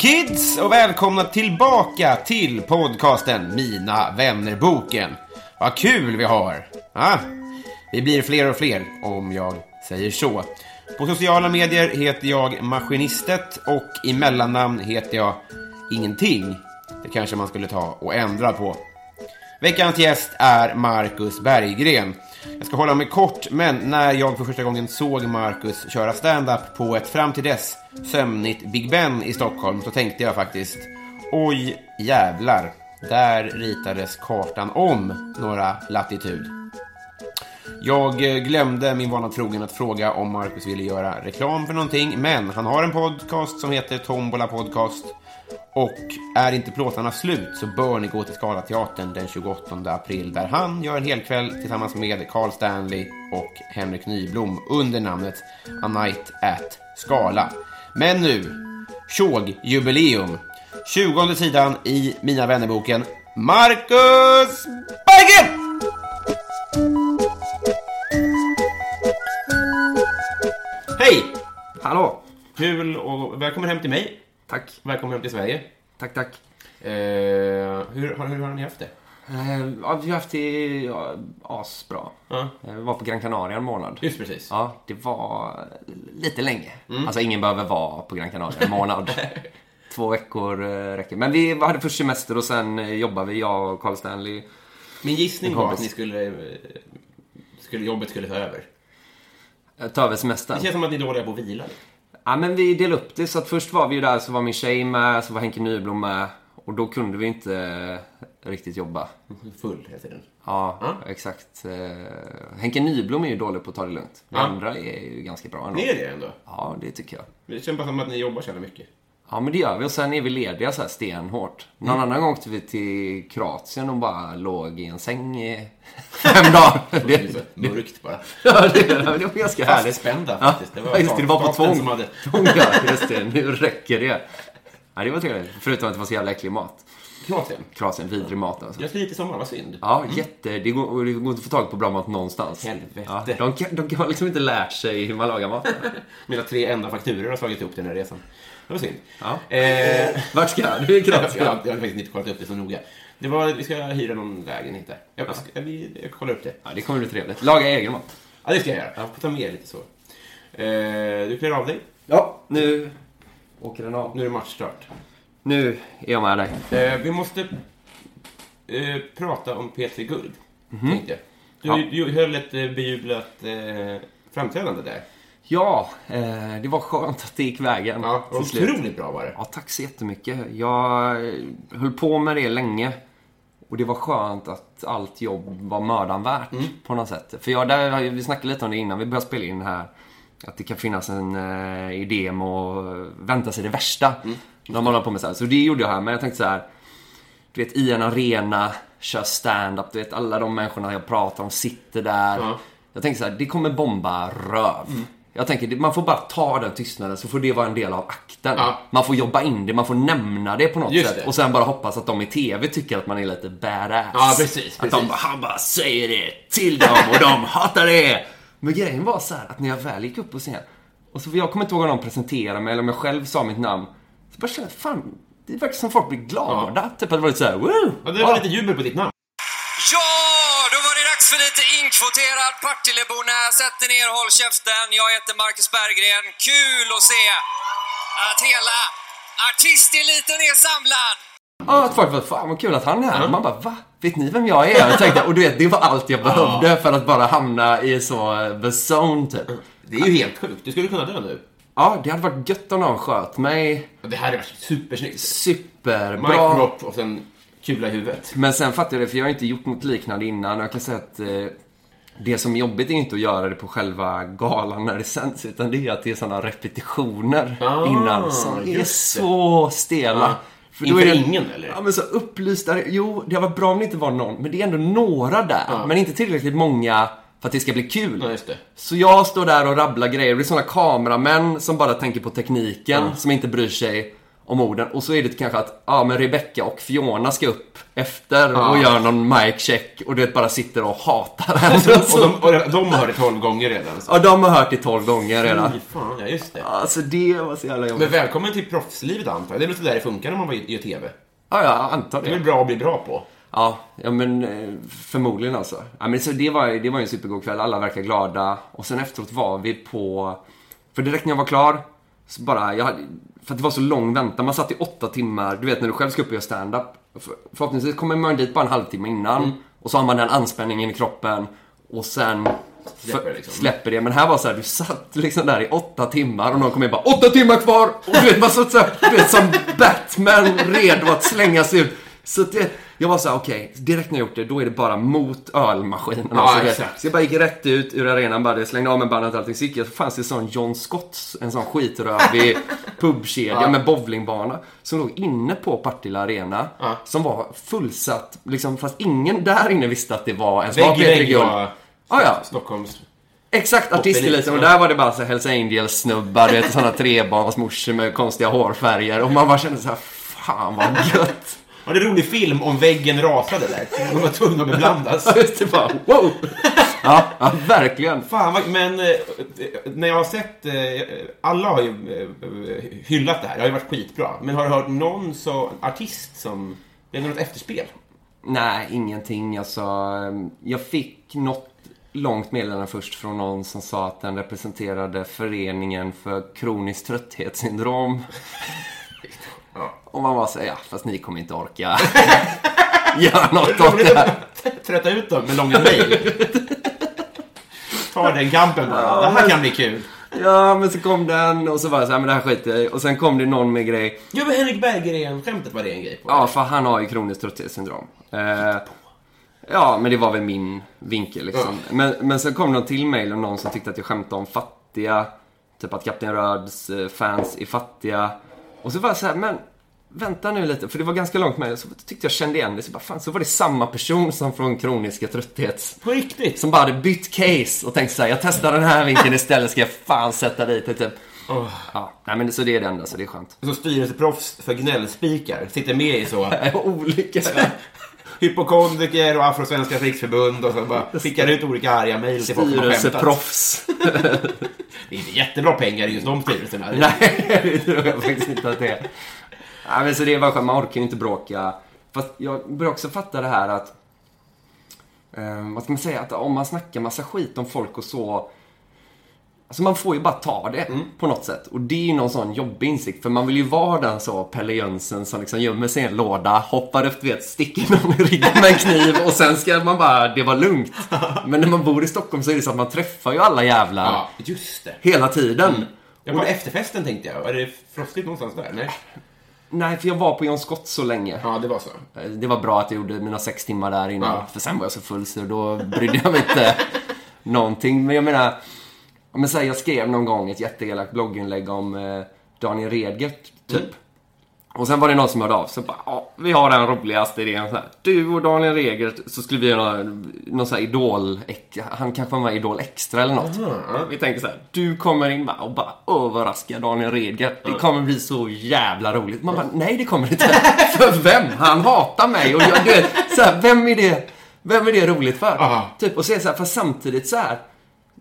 kids och välkomna tillbaka till podcasten Mina vännerboken. Vad kul vi har! Ah, vi blir fler och fler om jag säger så. På sociala medier heter jag Maskinistet och i mellannamn heter jag Ingenting. Det kanske man skulle ta och ändra på. Veckans gäst är Marcus Berggren. Jag ska hålla mig kort, men när jag för första gången såg Marcus köra stand-up på ett fram till dess sömnigt Big Ben i Stockholm så tänkte jag faktiskt Oj jävlar, där ritades kartan om några latitud. Jag eh, glömde min vana trogen att fråga om Marcus ville göra reklam för någonting, men han har en podcast som heter Tombola Podcast. Och är inte plåtarna slut så bör ni gå till Scalateatern den 28 april där han gör en helkväll tillsammans med Carl Stanley och Henrik Nyblom under namnet A Night at Skala. Men nu, tjog jubileum 20 sidan i Mina vännerboken Marcus Berggren! Hej! Hallå! Kul och välkommen hem till mig. Tack. Välkommen hem till Sverige. Tack, tack. Eh, hur, har, hur har ni haft det? Eh, ja, vi har haft det ja, asbra. Ja. Eh, Vi var på Gran Canaria en månad. Just precis. Ja, det var lite länge. Mm. Alltså, ingen behöver vara på Gran Canaria en månad. Två veckor eh, räcker. Men vi hade först semester och sen eh, jobbade vi, jag och Carl Stanley. Min gissning var att ni skulle, eh, skulle, jobbet skulle ta över. eh, Ta över semestern. Det känns som att ni är dåliga på att vila. lite. Ja, men vi delade upp det. Så att först var vi ju där, så var min tjej med, så var Henke Nyblom med. Och då kunde vi inte eh, riktigt jobba. Full hela tiden. Ja, Ja. exakt. Eh, Henke Nyblom är ju dålig på att ta det lugnt. Vi Ja. andra är ju ganska bra ändå. Ni är det ändå? Ja, det tycker jag. Det känns bara som att ni jobbar så mycket. Ja, men det gör vi. Och sen är vi lediga så här stenhårt. Någon Mm. annan gång åkte vi till Kroatien och bara låg i en säng i fem dagar. Det mörkt bara. ja, det, det var ganska härligt. Fastspända Ja, faktiskt. det var, just det, det var på tvång. som hade... Tvång, ja, just det. Nu räcker det. Ja, det var trevligt. Förutom att det var så jävla äcklig mat. Kroatien. Kroatien, vidrig mat alltså. Jag ska dit i sommar, vad synd. Ja, jätte. Det går, det går inte att få tag på bra mat någonstans. Helvete. Ja, de, kan, de har liksom inte lärt sig hur man lagar mat. Mina tre enda fakturor har slagit ihop den här resan. Det var synd. Ja. Eh, Vart ska du? Jag, Kroatien? jag, jag har faktiskt inte kollat upp det så noga. Det var, vi ska hyra någon lägenhet där. Jag, ska, vi, jag kollar upp det. Ja, det kommer bli trevligt. Laga egen mat. Ja, det ska jag göra. Jag får ta med lite så. Eh, du klär av dig. Ja, nu åker den av. Nu är det matchstart. Nu är jag med dig. Eh, vi måste eh, prata om P3 Guld, tänkte jag. Du, Ja. du höll ett eh, bejublat eh, framträdande där. Ja, eh, det var skönt att det gick vägen Ja, till slut. otroligt bra var det. Ja, tack så jättemycket. Jag eh, höll på med det länge. Och det var skönt att allt jobb var mödan värt på något sätt. För jag, där, vi snackade lite om det innan vi började spela in här. Att det kan finnas en eh, idé med att vänta sig det värsta. När man håller på med så här. Så det gjorde jag här. Men jag tänkte så här. Du vet, i en arena, kör stand-up. Du vet, alla de människorna jag pratar om sitter där. Ja. Jag tänker så här, det kommer bomba röv. Jag tänker, man får bara ta den tystnaden så får det vara en del av akten. Ja. Man får jobba in det, man får nämna det på något Just sätt. det. Och sen bara hoppas att de i TV tycker att man är lite badass. Ja, precis, Att precis. de bara, han bara säger det till dem och de hatar det. Men grejen var så här att när jag väl gick upp på scen och så, för jag kommer inte ihåg om någon presenterade mig eller om jag själv sa mitt namn. Så bara kände fan, det verkar som folk blir glada. Typ att det var lite såhär, woo! Ja, det var lite jubel på ditt namn. Ja, Kvoterad Partillebonä, sätt dig ner och håll käften. Jag heter Marcus Berggren. Kul att se att hela artisteliten är samlad. Ja, att folk bara, fan vad kul att han är här. Man bara, va? Vet ni vem jag är? Jag tänkte, och du vet, det var allt jag behövde för att bara hamna i så, eh, the zone typ. Det är ju helt sjukt. Du skulle kunna dö nu. Ja, det hade varit gött om någon sköt mig. Det här hade varit supersnyggt. Mic Superbra. drop och sen kula i huvudet. Men sen fattar jag det, för jag har inte gjort något liknande innan. Jag kan säga att eh, det som är jobbigt är inte att göra det på själva galan när det sänds, utan det är att det är sådana repetitioner Ah, innan som är så stela. Ja. För Inför är det- ingen, eller? Ja, men så upplysta. Jo, det varit bra om det inte var någon, men det är ändå några där. Men inte tillräckligt många för att det ska bli kul. Ja. Så jag står där och rabblar grejer. Det är såna kameramän som bara tänker på tekniken, som inte bryr sig om orden. Och så är det kanske att, ja men Rebecca och Fiona ska upp efter och gör någon mic check och du vet bara sitter och hatar henne. Och de, och de har det tolv gånger redan. Så. Ja, de har hört det 12 gånger redan. Fy fan, ja just det. Alltså det var så jävla jobbigt. Men välkommen till proffslivet antar jag. Det är väl så där det funkar när man gör TV. Ja, jag antar Det är väl det. bra att bli bra på. Ja, ja men eh, förmodligen alltså. Ja, men så det, var, det var en supergod kväll, alla verkar glada. Och sen efteråt var vi på... För direkt när jag var klar, så bara... Jag för att det var så lång väntan, man satt i åtta timmar. Du vet när du själv ska upp och göra stand-up. För, förhoppningsvis kommer man dit bara en halvtimme innan. Och så har man den anspänningen i kroppen. Och sen Släpper för- det liksom. släpper det. Men här var så här, du satt liksom där i åtta timmar och någon kom in och bara åtta timmar kvar! Och du vet, man satt så här, du vet, som Batman redo att slängas ut. Så det, jag var så här, okej, direkt när jag gjort det, då är det bara mot ölmaskinen. Ja, Alltså, exakt. Så jag bara gick rätt ut ur arenan, bara slängde av mig bandet och allting. Så gick jag, så fanns det en sån John Scotts, en sån skitrövig pubkedja med bowlingbana. Som låg inne på Partille Arena. Som var fullsatt, liksom, fast ingen där inne visste att det var ens var Vägg i vägg var Ja, ja. Stockholms... Exakt, artisteliten. Och där var det bara så Hells Angels-snubbar, du vet, sådana trebarnsmorsor med konstiga hårfärger. Och man bara kände så här, fan vad gött. Ja, det en rolig film om väggen rasade där. De var tvungna att beblandas. det bara, wow! Ja, ja, verkligen. Fan, vad, men eh, när jag har sett... Eh, alla har ju eh, hyllat det här. Det har ju varit skitbra. Men har du hört någon så, artist som... Det är något efterspel? Nej, ingenting. Alltså, jag fick något långt meddelande först från någon som sa att den representerade föreningen för kroniskt trötthetssyndrom. Och man var så här, ja, fast ni kommer inte orka göra något åt det här. Trötta ut dem med långa mejl. Ta den kampen bara. Det här kan bli kul. Ja, men så kom den och så var jag så här, men det här skiter jag i. Och sen kom det någon med grej. Jo, men Henrik Berggren-skämtet var det en grej på. Ja, för han har ju kroniskt trötthetssyndrom. Eh, ja, men det var väl min vinkel liksom. Men, men sen kom någon till mail och någon som tyckte att jag skämtade om fattiga. Typ att Kapten Röds eh, fans är fattiga. Och så var jag så här, men vänta nu lite. För det var ganska långt med Så tyckte jag kände igen det. Så, bara, fan, så var det samma person som från kroniska trötthets. På riktigt? Som bara hade bytt case och tänkte så här, jag testar den här vinkeln istället. Ska jag fan sätta dit det typ. Ja, nej men så det är det enda, så det är skönt. Så styrelseproffs för gnällspikar sitter med i så Olika. Hypokondriker och Afrosvenska riksförbund och så bara skickar ut olika arga mejl till folk som har. Styrelseproffs. Det är inte jättebra pengar i just de styrelserna. Nej, det tror jag faktiskt inte att det är. Nej, men så det är bara skönt, man orkar ju inte bråka. Fast jag börjar också fatta det här att... Eh, vad ska man säga? Att om man snackar massa skit om folk och så... Alltså man får ju bara ta det på något sätt. Och det är ju någon sån jobbig insikt. För man vill ju vara den så Pelle Jönsson som liksom gömmer sig i en låda, hoppar upp, vet, sticker någon i ryggen med en kniv och sen ska man bara, det var lugnt. Men när man bor i Stockholm så är det så att man träffar ju alla jävlar Ja, just det. hela tiden. Jag var efterfesten tänkte jag. Är det frostigt någonstans där? Nej. Nej, för jag var på John Scott så länge. Ja, det var så. Det var bra att jag gjorde mina sex timmar där innan. Ja. För sen var jag så full så då brydde jag mig inte någonting. Men jag menar, jag, säger, jag skrev någon gång ett jätteelakt blogginlägg om eh, Daniel Redgert, typ. Och sen var det någon som hörde av sig bara, ja, vi har den roligaste idén så här. Du och Daniel Redgert, så skulle vi göra någon sån här idol, han kanske var med i Idol Extra eller något. Vi tänkte så här, du kommer in och bara överraskar Daniel Redgert. Det kommer bli så jävla roligt. Man bara, nej det kommer det inte. för vem? Han hatar mig. Och jag, du vet, så här, vem är det, vem är det roligt för? Aha. Typ, och så är det så här, för samtidigt så här,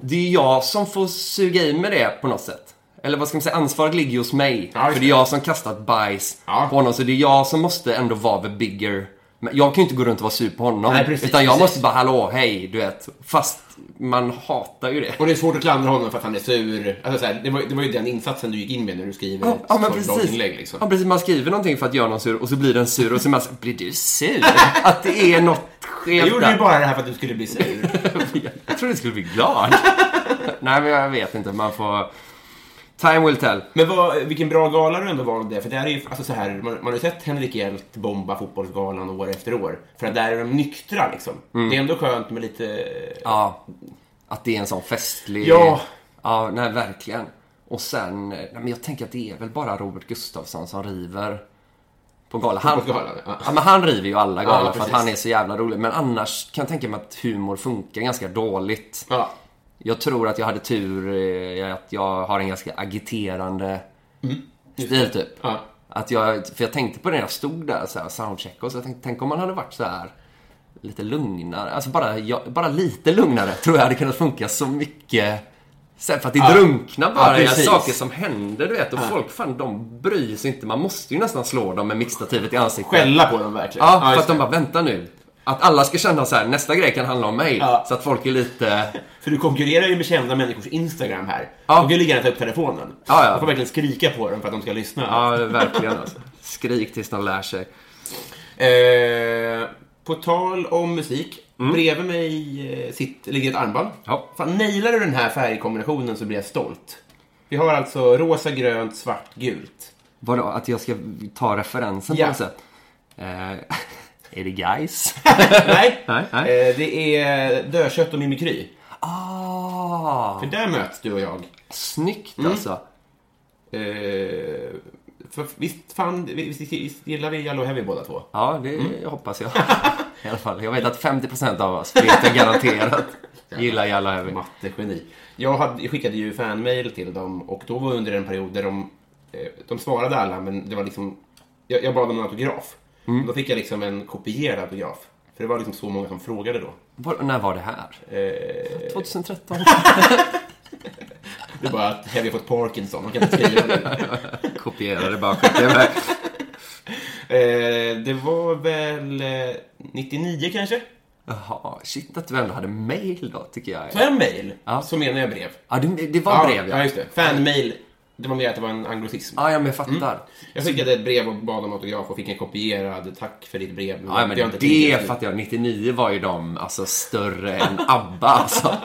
det är jag som får suga i mig det på något sätt. Eller vad ska man säga, ansvaret ligger hos mig. Ja, för det är jag som kastat bajs Ja. på honom. Så det är jag som måste ändå vara the bigger. Men jag kan ju inte gå runt och vara sur på honom. Nej, precis, utan jag precis. måste bara, hallå, hej, du vet. Fast man hatar ju det. Och det är svårt att klandra honom för att han är sur. Alltså, så här, det, var, det var ju den insatsen du gick in med när du skriver Ja, ja, men ett precis. blogginlägg. Liksom. Ja, precis. Man skriver någonting för att göra någon sur och så blir den sur och så man så, blir du sur? Att det är något Jag gjorde ju bara det här för att du skulle bli sur. Jag trodde du skulle bli glad. Nej, men jag vet inte. Man får... Time will tell. Men vad, vilken bra gala du ändå valde. För det här är ju, alltså så här, man, man har ju sett Henrik Hjelt bomba fotbollsgalan år efter år. För att där är de nyktra liksom. Det är ändå skönt med lite... Ja. Att det är en sån festlig... Ja. Ja, nej, verkligen. Och sen... Nej, men jag tänker att det är väl bara Robert Gustafsson som river på galan. Han, ja. ja, men han river ju alla galor Ja, för att han är så jävla rolig. Men annars kan jag tänka mig att humor funkar ganska dåligt. Ja. Jag tror att jag hade tur eh, att jag har en ganska agiterande stil typ. Ja. Att jag, för jag tänkte på det när jag stod där så här, soundcheck och så jag tänkte, tänk om man hade varit så här lite lugnare. Alltså bara, jag, bara lite lugnare tror jag hade kunnat funka så mycket. Sen för att det Ja. drunknar bara Ja, saker som händer, du vet. Och folk, fan, de bryr sig inte. Man måste ju nästan slå dem med mixtativet i ansiktet. Skälla på dem verkligen. Ja, för att de bara, vänta nu. Att alla ska känna så här, nästa grej kan handla om mig. Ja. Så att folk är lite... För du konkurrerar ju med kända människors Instagram här. Ja. De kan ju lika gärna ta upp telefonen. Ja, ja. Du får verkligen skrika på dem för att de ska lyssna. Ja, verkligen alltså. Skrik tills de lär sig. Eh, på tal om musik. Bredvid mig eh, sitt, ligger ett armband. Mm. Ja. Fan, nailar du den här färgkombinationen så blir jag stolt. Vi har alltså rosa, grönt, svart, gult. Vadå, att jag ska ta referensen Ja. på något sätt? Eh, är det guys? nej, Nej, nej. Eh, det är dödkött och mimikry. ah, För där möts du och jag. snyggt Mm. alltså. Eh, för visst, fan, visst, visst gillar vi Yellow Heavy båda två? Ja, det Mm. hoppas jag. I alla fall. Jag vet att 50% av oss vet jag garanterat gillar Jalla Heavy. Mattegeni. Jag, hade, skickade ju fanmail till dem och då var under en period där de, eh, de svarade alla men det var liksom, jag, jag bad om en autograf. Mm. Då fick jag liksom en kopierad autograf. För det var liksom så många som frågade då. Var, när var det här? Eh, 2013? det var att Heavy fått Parkinson, man kan inte skriva det. Kopierade bara iväg. Eh, det var väl eh, 99 kanske? Jaha, shit att du ändå hade mail då, tycker jag. Jag mail? Ja. Så menar jag brev. Ja, det, det var brev ja. ja. just det. Fanmail. Det var mer att det var en anglicism. Ja, ja men jag fattar. Jag skickade ett brev och bad om autograf och fick en kopierad tack för ditt brev. Ja, men det tid. fattar jag. 99 var ju de alltså större än ABBA alltså.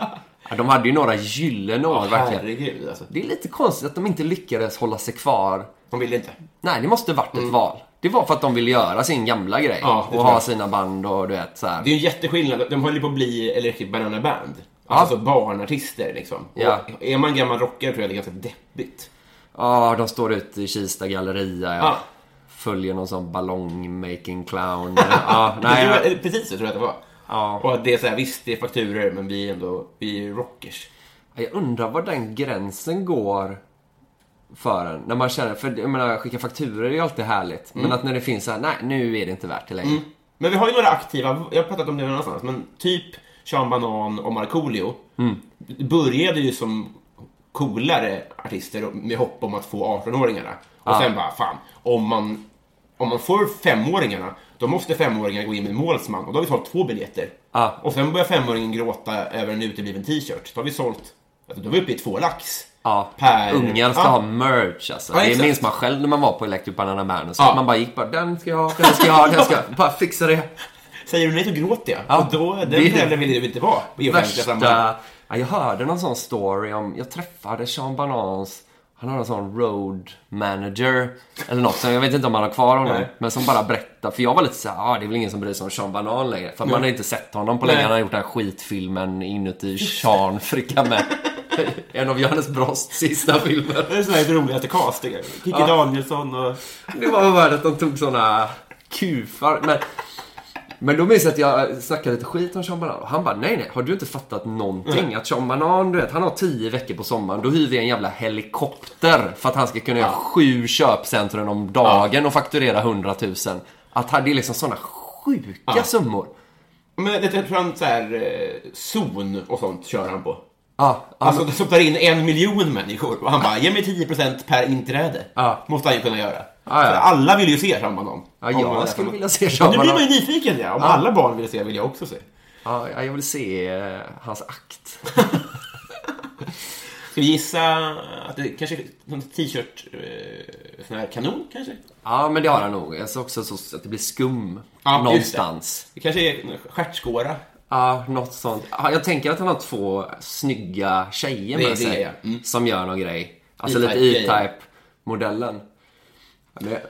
Ja, de hade ju några gyllene år verkligen. Herregud alltså. Det är lite konstigt att de inte lyckades hålla sig kvar. De ville inte. Nej, det måste varit ett val. Det var för att de ville göra sin gamla grej. Ja, och ha sina band och du vet så här. Det är ju en jätteskillnad. De håller på att bli Electric Banana Band. Alltså barnartister liksom. Ja. Och är man gammal rockare tror jag det är ganska deppigt. Ja, de står ute i Kista galleria. Ja. Följer någon sån ballong-making clown. ja, Nej, tror jag, precis så tror jag att det var. Ja. Och att det är så här, visst det är fakturer men vi är ändå, vi är rockers. Jag undrar var den gränsen går för en. När man känner, för jag menar, skicka fakturor är ju alltid härligt. Mm. Men att när det finns så här, nej nu är det inte värt det längre. Men vi har ju några aktiva, jag har pratat om det någon annanstans, men typ Sean Banan och Markoolio Mm. började ju som coolare artister med hopp om att få 18-åringarna. Och sen bara, fan, om man, om man får femåringarna, då måste femåringarna gå in med målsman. Och då har vi sålt två biljetter. Ja. Och sen börjar femåringen gråta över en utebliven t-shirt. Då har vi sålt, alltså, då är vi uppe i två lax. Ja, Per- ungar ska Ja. ha merch alltså. Ja, det minns man själv när man var på Electric Banana Band. Så Ja. man bara gick bara, den ska jag ha, den ska jag ha, den ska jag Bara fixa det. Säger du nej så gråter jag. Ja, och då, den det föräldern vill du inte vara i. Värsta... Ja, jag hörde någon sån story om, jag träffade Sean Banans, han har en sån road manager eller något, så jag vet inte om han har kvar honom. Nej. Men som bara berättar, för jag var lite såhär, ah, det är väl ingen som bryr sig om Sean Banan längre. För man har inte sett honom på länge, han har gjort den här skitfilmen inuti Sean Fricka med. en av Johannes Brosts sista filmer. Det är Sveriges roligaste castingar. Kikki Ja. Danielsson och... Det var värt att de tog såna kufar. Men, men då minns jag att jag snackade lite skit om Sean Banan. Och han bara, nej nej, har du inte fattat någonting? Att Sean Banan, du vet, han har tio veckor på sommaren. Då hyr vi en jävla helikopter för att han ska kunna göra sju köpcentrum om dagen och fakturera 100 000. Att han, det är liksom såna sjuka summor. Men det jag tror han så här, eh, zon och sånt kör han på. Ja, Alltså som tar in en miljon människor och han bara, ge mig 10% per inträde. Ja. Måste han ju kunna göra. Ja, ja. För alla vill ju se Banan. Ja, jag man- skulle vilja se Ja, Sean Nu blir man ju nyfiken ja. Om alla barn vill se vill jag också se. Ja, jag vill se eh, hans akt. Ska vi gissa att det kanske är någon t-shirt, eh, sån här kanon kanske? Ja, men det har han nog. Jag sa också så att det blir skum Ja, någonstans. Det kanske är en stjärtskåra. Ja, något sånt. Ja, Jag tänker att han har två snygga tjejer med det, sig. ja. Mm. Som gör någon grej. Alltså E-Type lite. E-Type-modellen.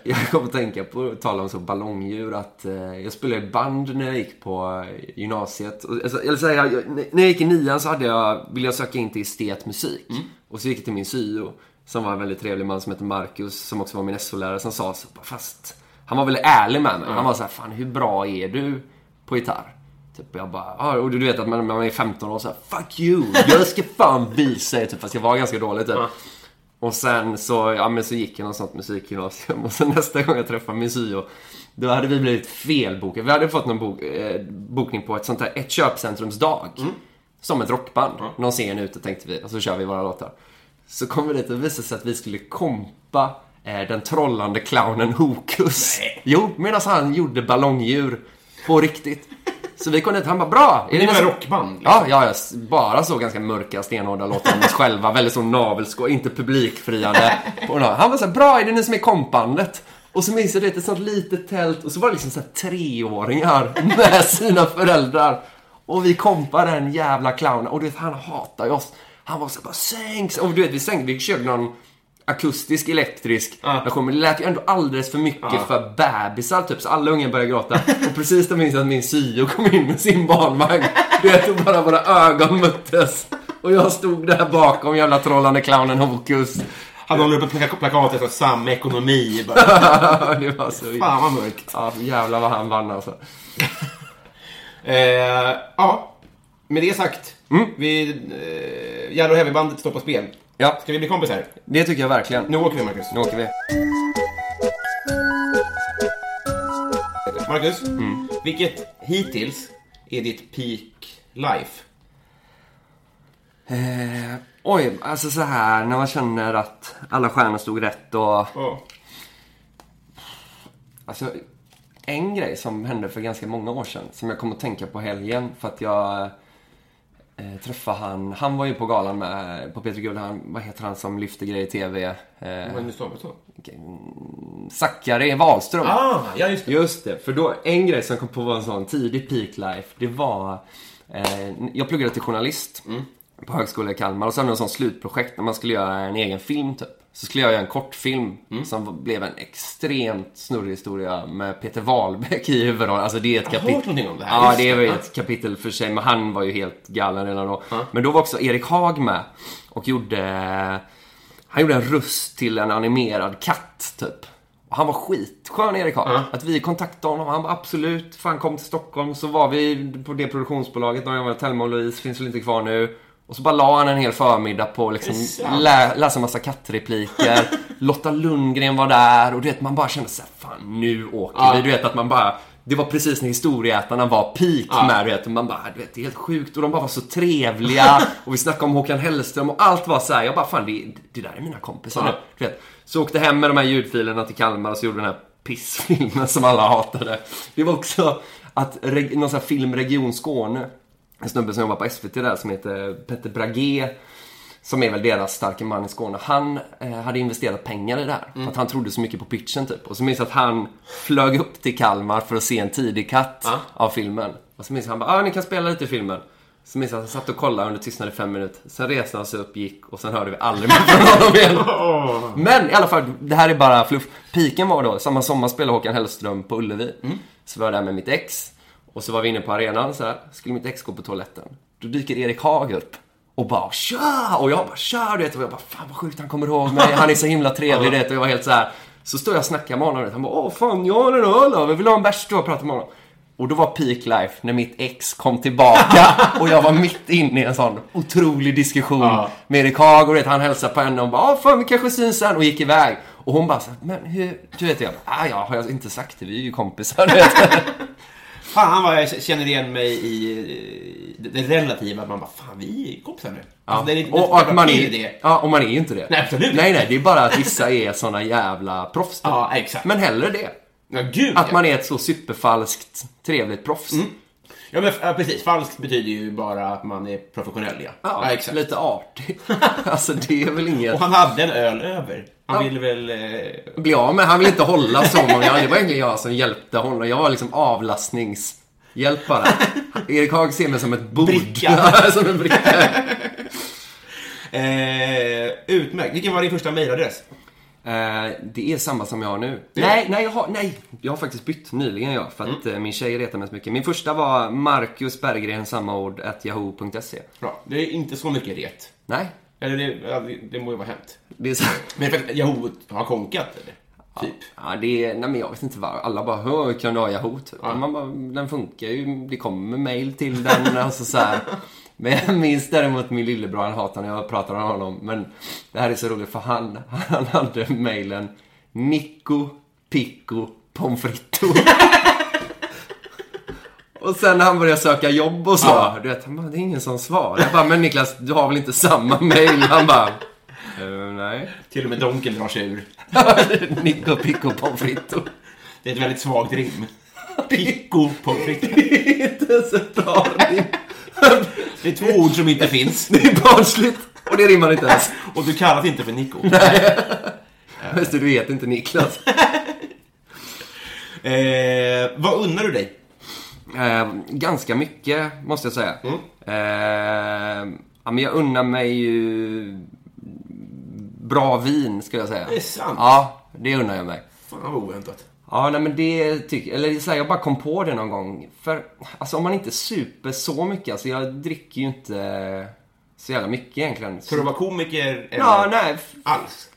Jag- kom att tänka på, att tala om så ballongdjur, att eh, jag spelade band när jag gick på eh, gymnasiet. Alltså, eller så här, när jag gick i nian så hade jag, ville jag söka in till estetmusik. Mm. Och så gick jag till min syo, som var en väldigt trevlig man som heter Marcus, som också var min SO-lärare, som sa så, fast han var väldigt ärlig med mig. Han var så här, fan hur bra är du på gitarr? Typ, jag bara, och du vet att man, man är 15 år och så här, fuck you, jag ska fan visa er, typ, fast jag var ganska dålig typ. Och sen så, ja men så gick jag något sånt musikgymnasium och sen nästa gång jag träffade min syo då hade vi blivit felbokade. Vi hade fått någon bok, eh, bokning på ett sånt här, ett köpcentrumsdag. Som ett rockband. Någon scen ute tänkte vi och så kör vi våra låtar. Så kom vi dit och visade sig att vi skulle kompa eh, den trollande clownen Hokus. Jo, medan han gjorde ballongdjur på riktigt. Så vi kom dit han bara, bra! Är Ni var rockband? liksom. Ja, ja, ja, bara så ganska mörka, stenhårda låtar om oss själva. Väldigt så navelskå, inte publikfriande. Han var så här, bra, är det ni som är kompandet? Och så minns jag det, ett sånt litet tält och så var det liksom så treåringar med sina föräldrar. Och vi kompade den jävla clownen och du vet, han hatar ju oss. Han var så här, bara sänks. Och du vet, vi sänkte, vi körde någon akustisk, elektrisk version. Men det lät ju ändå alldeles för mycket för bebisar typ. Så alla unga började gråta. Och precis då minns jag att min syo kom in med sin barnvagn. Du vet, och bara våra ögon möttes. Och jag stod där bakom jävla trollande clownen Hokus. Han håller upp ett plaka- plakatet och samma ekonomi. Bara, det var så... fan vad mörkt. Ja, jävlar vad han vann alltså. Eh, ja, med det sagt. Vi, eh, Yellow Heavy-bandet står på spel. Ja, Ska vi bli kompisar? det tycker jag verkligen. Nu åker vi, Marcus. Nu åker vi. Marcus, vilket hittills är ditt peak life? Eh, oj, alltså så här när man känner att alla stjärnor stod rätt och... Ja. Alltså, en grej som hände för ganska många år sedan, som jag kom att tänka på helgen, för att jag eh, träffade han, han var ju på galan med, på Peter Guld, han, vad heter han som lyfter grejer i TV? Eh, nu stavat så? Zackari Wahlström. Ah, ja just det. Just det, för då en grej som kom på var en sån tidig peak life, det var... Eh, jag pluggade till journalist på högskolan i Kalmar och så hade vi en sån slutprojekt när man skulle göra en egen film typ. Så skulle jag göra en kortfilm som blev en extremt snurrig historia med Peter Wahlbeck i huvudrollen. Alltså det är ett Jag har kapitel. hört någonting om det här, Ja, det är väl ett kapitel för sig, men han var ju helt galen redan då. Men då var också Erik Haag med och gjorde... Han gjorde en röst till en animerad katt, typ. Och han var skitskön, Erik Haag. Att vi kontaktade honom. Han var absolut, fan kom till Stockholm. Så var vi på det produktionsbolaget, när jag var Telma och Louise, finns väl inte kvar nu. Och så bara la han en hel förmiddag på liksom lä, läsa massa kattrepliker. Lotta Lundgren var där och du vet, man bara kände såhär, fan nu åker vi. Du vet att man bara, det var precis när historieätarna var peak med, du vet. Och man bara, du vet, det är helt sjukt. Och de bara var så trevliga. och vi snackade om Håkan Hellström och allt var så här. Jag bara, fan det, det där är mina kompisar. Ja. Du vet. Så åkte hem med de här ljudfilerna till Kalmar och så gjorde den här pissfilmen som alla hatade. Det var också att någon sån här film Region Skåne, en snubbe som jobbar på SVT där som heter Petter Bragé, som är väl deras starka man i Skåne. Han eh, hade investerat pengar i det här. För att han trodde så mycket på pitchen typ. Och så minns jag att han flög upp till Kalmar för att se en tidig cut av filmen. Och så minns jag att han bara, ah, ni kan spela lite i filmen. Så minns jag att han satt och kollade under tystnad i fem minuter. Sen reste han sig upp, gick och sen hörde vi aldrig mer från honom igen. Men i alla fall, det här är bara fluff. Piken var då, samma sommar spelade Håkan Hellström på Ullevi. Så var jag där med mitt ex. Och så var vi inne på arenan så här. Skulle mitt ex gå på toaletten. Då dyker Erik Haag upp. Och bara tja! Och jag bara tja! Du vet, och jag bara fan vad sjukt han kommer ihåg mig. Han är så himla trevlig du vet. Och jag var helt så här. Så står jag och snackar med honom. vet. Han bara åh fan, jag har en öl. Vi vill ha en bärs då och prata med honom. Och då var peak life när mitt ex kom tillbaka och jag var mitt inne i en sån otrolig diskussion med Erik Haag och vet, han hälsade på henne och bara "Ah, fan vi kanske syns sen” och gick iväg. Och hon bara så men hur, du vet jag, ah, ja har jag inte sagt det, vi är ju kompisar du vet. Fan vad jag känner igen mig i eh, det relativa. Att man bara, fan vi är kompisar nu. Alltså, det är, och, och att man är är, det. ja, och man är ju inte det. Nej, absolut inte. Nej, nej, det är bara att vissa är såna jävla proffs. typ. Ja, exakt. Men hellre det. Ja, gud Att ja. man är ett så superfalskt trevligt proffs. Ja, men ja, precis. Falskt betyder ju bara att man är professionell, ja. Ja, exakt. lite artig. alltså det är väl inget... Och han hade en öl över. Han Ja. ville väl... Eh... bli av med. Han ville inte hålla så många. Det var egentligen jag som hjälpte honom. Jag var liksom avlastningshjälp bara. Erik Haag ser mig som ett bord. Bricka. som en bricka. Eh, utmärkt. Vilken var din första mejladress? Eh, det är samma som jag har nu. Nej, nej jag, har, nej, jag har faktiskt bytt nyligen ja, för att eh, min tjej retar mig så mycket. Min första var Marcus Berggren, samma ord, at yahoo.se. Bra. Det är inte så mycket ret. Nej, Eller det, det, det må ju vara hänt. det är så. Men för att Yahoo har konkat, eller? Typ. Ja, det är, nej men jag vet inte vad. Alla bara, hur kan du ha Yahoo? Typ. Ja. Man bara, den funkar ju. Det kommer mail till den. alltså så här. Men jag minns däremot min lillebror, han hatar när jag pratar om honom. Men det här är så roligt för han, han hade mailen Nico Pico Pommes frites. Och sen när han började söka jobb och så, Ja. du vet, han bara, det är ingen som svarar. Jag bara, men Niklas, du har väl inte samma mail? Han bara, "Eh, nej. Till och med Donken drar sig ur. Nico Pico Pommes frites. Det är ett väldigt svagt rim. Pico på fritt. inte ens ett bra rim. Det är två ord som inte finns. Det är barnsligt. Och det rimmar inte ens. Och du kallas inte för Nico. Just det, du heter inte Niklas. Eh, vad unnar du dig? Eh, ganska mycket, måste jag säga. Eh, ja, men jag unnar mig ju bra vin, skulle jag säga. Det är sant. Ja, det unnar jag mig. Fan vad oväntat. Ja, nej men det tycker Eller så här, jag bara kom på det någon gång. För, alltså om man inte super så mycket, alltså jag dricker ju inte så jävla mycket egentligen. Ska du vara komiker eller Ja, nej. alls?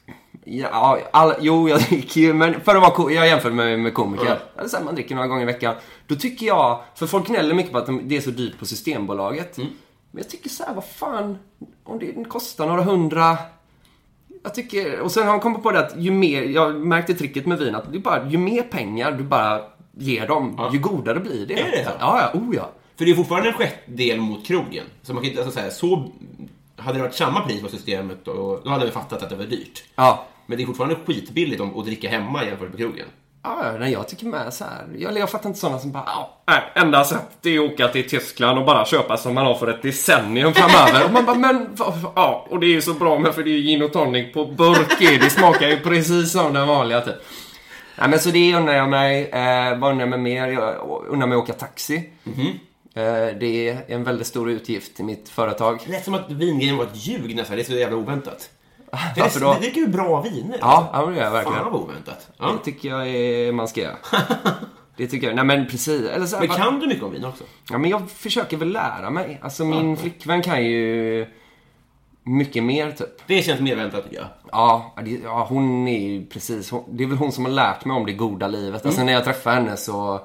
Ja, all, jo, jag dricker ju, men för att vara ko- jag jämför mig med komiker. Eller så här, man dricker några gånger i veckan. Då tycker jag, för folk gnäller mycket på att de- det är så dyrt på Systembolaget. Men jag tycker så här, vad fan, om det kostar några hundra. Jag tycker, och sen har jag kommit på det att ju mer, jag märkte tricket med vin, att det bara, ju mer pengar du bara ger dem, ju godare blir det. Är det så? Ja, ja, oh ja. För det är fortfarande en sjättedel mot krogen. Så man kan inte, alltså, så, här, så Hade det varit samma pris på systemet, och, då hade vi fattat att det var dyrt. Ja. Men det är fortfarande skitbilligt om, att dricka hemma jämfört med krogen. Ja, nej, jag tycker med så här. Jag, jag fattar inte sådana som bara, ja, nej, enda sättet är att åka till Tyskland och bara köpa som man har för ett decennium framöver. och man bara, men, ja, och det är ju så bra med för det är ju gin och tonic på burk. Det smakar ju precis som den vanliga typ. Nej, men så det undrar jag mig. Eh, vad undrar jag mig mer? Jag undrar mig åka taxi. Eh, det är en väldigt stor utgift i mitt företag. Det lät som att vingrejen var ett ljug nästan. Det är så jävla oväntat. Det är, då? det dricker ju bra viner. Ja, ja, det gör jag Fan verkligen. vad oväntat. Ja. Det tycker jag är, man ska göra. Det tycker jag. Nej men precis. Eller så Men kan du mycket om vin också? Ja, men jag försöker väl lära mig. Alltså min flickvän kan ju mycket mer typ. Det känns mer väntat tycker jag. Ja, det, ja hon är ju precis, hon, det är väl hon som har lärt mig om det goda livet. Alltså när jag träffade henne så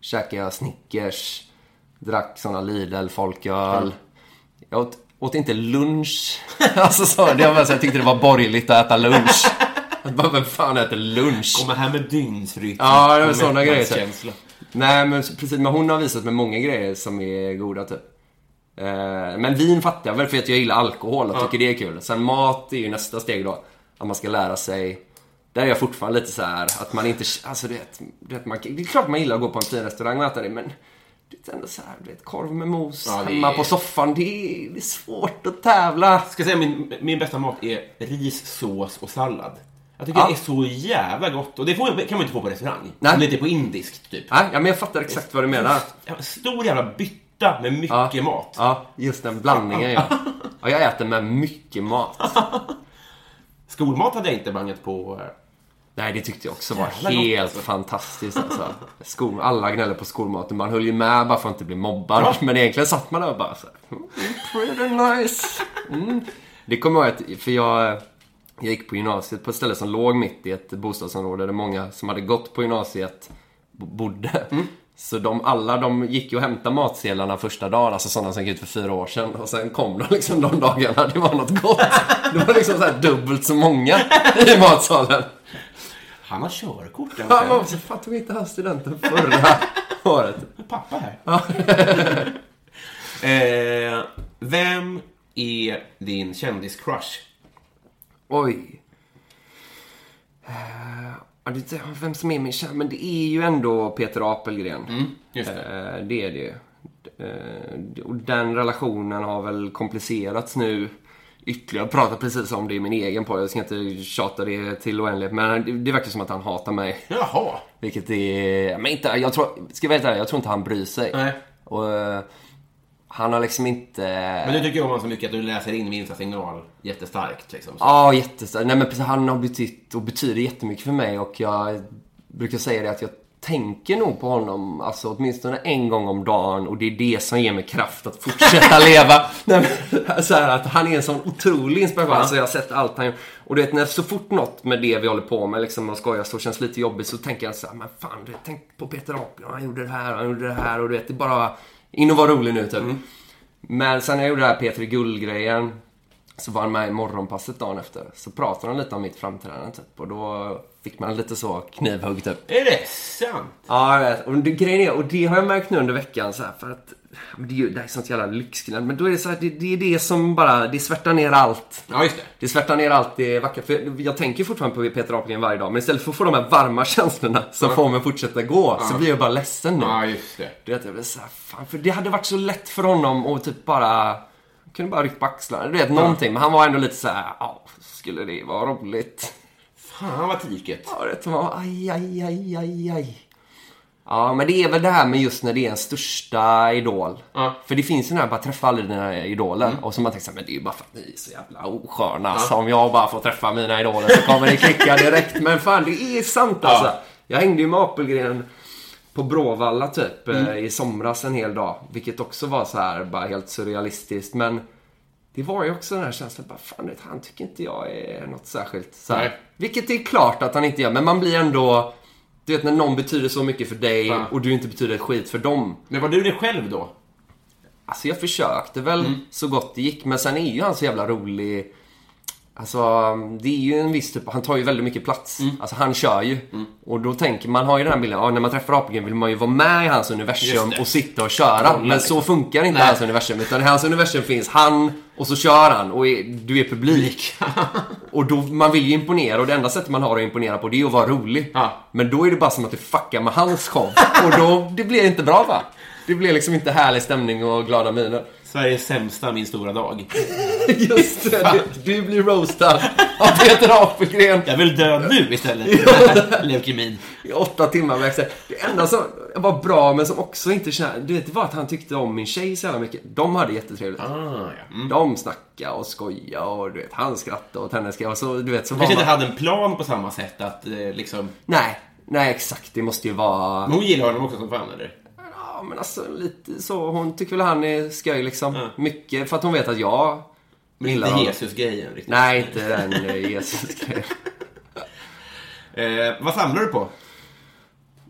käkade jag Snickers, drack såna Lidl, folköl. Jag åt, åt inte lunch. alltså så, det var så jag tyckte det var borgerligt att äta lunch. Bara, vem fan äter lunch? Komma här med dygnsrytm. Ja, det var såna grejer, så. Nej, men precis. Men hon har visat mig många grejer som är goda, typ. Eh, Men vin fattar jag väl för att jag gillar alkohol och tycker det är kul. Sen mat är ju nästa steg då. Att man ska lära sig. Där är jag fortfarande lite så här att man inte... Alltså du vet man, det är klart man gillar att gå på en fin restaurang och äta det, men... Det är ändå så här, du vet, korv med mos Ja, hemma är- på soffan. Det är, det är svårt att tävla. Ska säga min, min bästa mat är ris, sås och sallad. Jag tycker Ja. det är så jävla gott. Och det får, kan man inte få på restaurang. Nej. Är på indiskt, typ. Nej, ja, men jag fattar exakt vad du menar. En Stor jävla bytta med mycket Ja. mat. Ja, just den blandningen ja. ja. Jag äter med mycket mat. Skolmat hade jag inte bangat på. Nej, det tyckte jag också var Jävla gott, helt alltså. fantastiskt alltså. Skol, alla gnäller på skolmaten. Man höll ju med bara för att inte bli mobbad. Ja. Men egentligen satt man där och bara så mm, pretty nice. Mm. Det kommer jag ihåg, att- för jag, jag gick på gymnasiet på ett ställe som låg mitt i ett bostadsområde där många som hade gått på gymnasiet bo- bodde. Så de, alla de gick ju och hämtade matsedlarna första dagen, alltså sådana som gick ut för fyra år sedan. Och sen kom de liksom de dagarna det var något gott. Det var liksom så här dubbelt så många i matsalen. Han har körkort. den Ja, så fan tog inte han studenten förra året? Pappa här. eh, vem är din kändiscrush? Oj. Eh, vem som är min kär, men det är ju ändå Peter Apelgren. Just det. Eh, det är det ju. Eh, och den relationen har väl komplicerats nu ytterligare. Jag pratar precis om det i min egen podd. Jag ska inte tjata det till oändlighet. Men det, det verkar som att han hatar mig. Jaha. Vilket är... Men inte... Jag tror... Ska jag vara helt ärlig, jag tror inte han bryr sig. Nej. Och... eh, Han har liksom inte... Men du tycker om honom så mycket att du läser in minsta signal jättestarkt liksom. Så. Ja, jättestarkt. Nej men precis, han har betytt och betyder jättemycket för mig och jag brukar säga det att jag tänker nog på honom alltså åtminstone en gång om dagen och det är det som ger mig kraft att fortsätta leva. Nej, men, så här, att han är en sån otrolig inspiration. Alltså jag har sett allt han gör. Och du vet, när så fort något med det vi håller på med liksom och skojar så känns lite jobbigt så tänker jag så här, men fan, du, tänk på Peter Apelgren, han gjorde det här, han gjorde det här och du vet, det bara in och vara rolig nu typ. Men sen när jag gjorde det här Peter Gull-grejen så var han med i morgonpasset dagen efter. Så pratade han lite om mitt framträdande typ. Och då fick man lite så knivhugg typ. Är det sant? Ja, jag vet. Och det, grejen är, och det har jag märkt nu under veckan så här, för att men det, är ju, det är sånt jävla lyxknäll. Men då är det så här, det, det är det som bara, det svärtar ner allt. Ja, just det. Det svärtar ner allt det vackra. För jag tänker fortfarande på Peter Apelgren varje dag. Men istället för att få de här varma känslorna som får mig att fortsätta gå, så blir jag bara ledsen nu. Ja, just det. Du vet, jag blir så här, fan, för det hade varit så lätt för honom att typ bara... Kunde bara ryckt på axlarna. Du vet, någonting. Men han var ändå lite så här, ja, skulle det vara roligt? Fan vad tyket. Ja, det var aj, aj, aj, aj, aj. Ja, men det är väl det här med just när det är en största idol. Ja. För det finns ju den här, bara träffa aldrig dina idoler. Och så man tänker så här, men det är ju bara för att ni är så jävla osköna. Så om jag bara får träffa mina idoler så kommer det klicka direkt. Men fan, det är sant alltså. Jag hängde ju med Apelgren på Bråvalla typ eh, i somras en hel dag. Vilket också var så här bara helt surrealistiskt. Men det var ju också den här känslan, bara fan vet, han tycker inte jag är något särskilt. Så här. Vilket är klart att han inte gör, men man blir ändå... Du vet när någon betyder så mycket för dig Ja. och du inte betyder ett skit för dem. Men var du det själv då? Alltså jag försökte väl Mm. så gott det gick, men sen är ju han så jävla rolig. Alltså, det är ju en viss typ, han tar ju väldigt mycket plats. Mm. Alltså han kör ju. Och då tänker man, har ju den här bilden, ja, när man träffar Apelgren vill man ju vara med i hans universum och sitta och köra. Men så funkar inte Nej. hans universum. Utan i hans universum finns han och så kör han och är, du är publik. och då, man vill ju imponera och det enda sättet man har att imponera på det är att vara rolig. Ja. Men då är det bara som att du fuckar med hans show. och då, det blir inte bra va? Det blir liksom inte härlig stämning och glada miner. Sveriges sämsta Min stora dag. Just det, du, du blir roastad av Peter Apelgren Jag vill dö nu istället. Leukemin. i åtta timmar. med exakt. Det enda som var bra, men som också inte kände... Du vet, det var att han tyckte om min tjej så jävla mycket. De hade jättetrevligt. Ah, ja. mm. De snackade och skojade och du vet, han skrattade och henne. Och så, du vet, så Kanske inte man... hade en plan på samma sätt att eh, liksom... Nej, nej exakt. Det måste ju vara... Men hon gillar honom också som fan eller? Ja, men alltså lite så. Hon tycker väl han är skoj liksom. Mycket för att hon vet att jag Men gillar inte. Jesus-grejen riktigt. Nej, inte den eh, Jesus-grejen. Eh, vad samlar du på?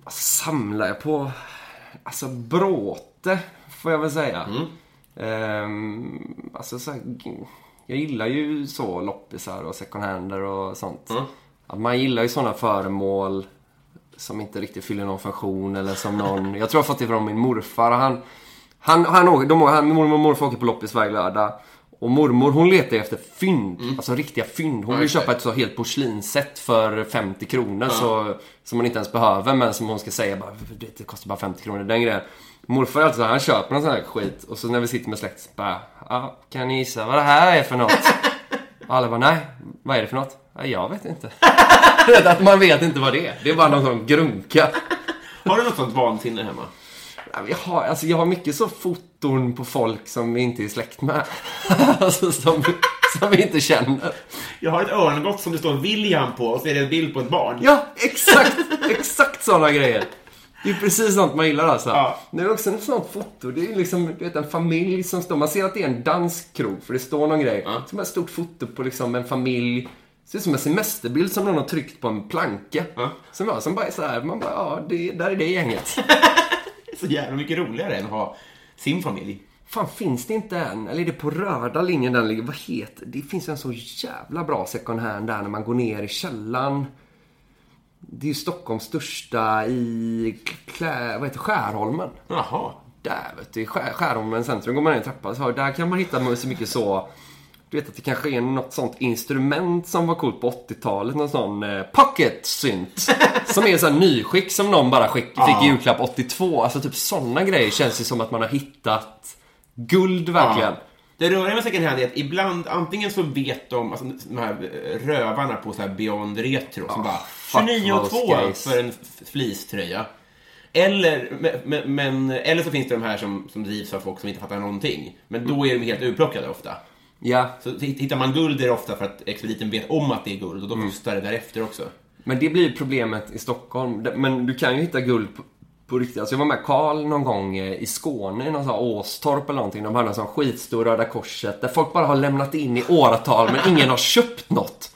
Vad samlar jag på? Alltså bråte, får jag väl säga. Ehm, alltså så här, jag gillar ju så loppisar och second hander och sånt. Att man gillar ju sådana föremål som inte riktigt fyller någon funktion eller som någon... Jag tror jag har fått det från min morfar. Han, han, han, åker, de, han, mormor och morfar åker på loppis varje lördag. Och mormor hon letar efter fynd, alltså riktiga fynd. Hon vill köpa ett så helt porslinsset för 50 kronor så, som man inte ens behöver men som hon ska säga bara, "Du vet, det kostar bara 50 kronor, den grejen. Morfar alltid han köper någon sån här skit och så när vi sitter med släkt så bara, ja, kan ni gissa vad det här är för något? Och alla bara, nej, vad är det för något? Ja, jag vet inte. Att man vet inte vad det är. Det är bara någon sån grunka. Har du något sånt vansinne hemma? Ja, Jag har, alltså jag har mycket så foton på folk som vi inte är släkt med. alltså som, som vi inte känner. Jag har ett örngott som det står William på och så är det en bild på ett barn. Ja, exakt! Exakt sådana grejer. Det är precis sånt man gillar alltså. Ja. Det är också ett sånt foto. Det är liksom, du vet, en familj som står... Man ser att det är en dansk krog, för det står någon grej. Ja. Som ett stort foto på liksom en familj. Det ser ut som en semesterbild som någon har tryckt på en planka. Ja. Som, bara, som bara är så här, man bara, ja, det, där är det gänget. Så jävla mycket roligare än att ha sin familj. Fan, finns det inte en? Eller är det på röda linjen den ligger? Vad heter det? finns en så jävla bra second hand där när man går ner i källan. Det är ju Stockholms största i Klä, vad heter? Skärholmen. Jaha. Där vet du, Skär, Skärholmen centrum går man ner i en trappa. Så där kan man hitta så mycket så Du vet att det kanske är något sånt instrument som var coolt på 80-talet. Någon sån eh, pocket synt. som är så här nyskick som någon bara skick, fick i julklapp 82. Alltså typ såna grejer känns det som att man har hittat guld verkligen. Det roliga med second hand är att ibland, antingen så vet de, alltså de här eh, rövarna på så här Beyond Retro som bara fuck 29 och those 2 guys." för en fleecetröja. Eller, men- men, men, eller så finns det de här som, som drivs av folk som inte fattar någonting. Men då är de helt urplockade ofta. Ja, Så hitt- hittar man guld är det ofta för att expediten vet om att det är guld och då kostar det därefter också. Men det blir problemet i Stockholm. Men du kan ju hitta guld på, på riktigt. Alltså jag var med Karl någon gång eh, i Skåne, i någon sån Åstorp eller någonting. De hade en sån skitstor Röda Korset där folk bara har lämnat in i åratal men ingen har köpt något.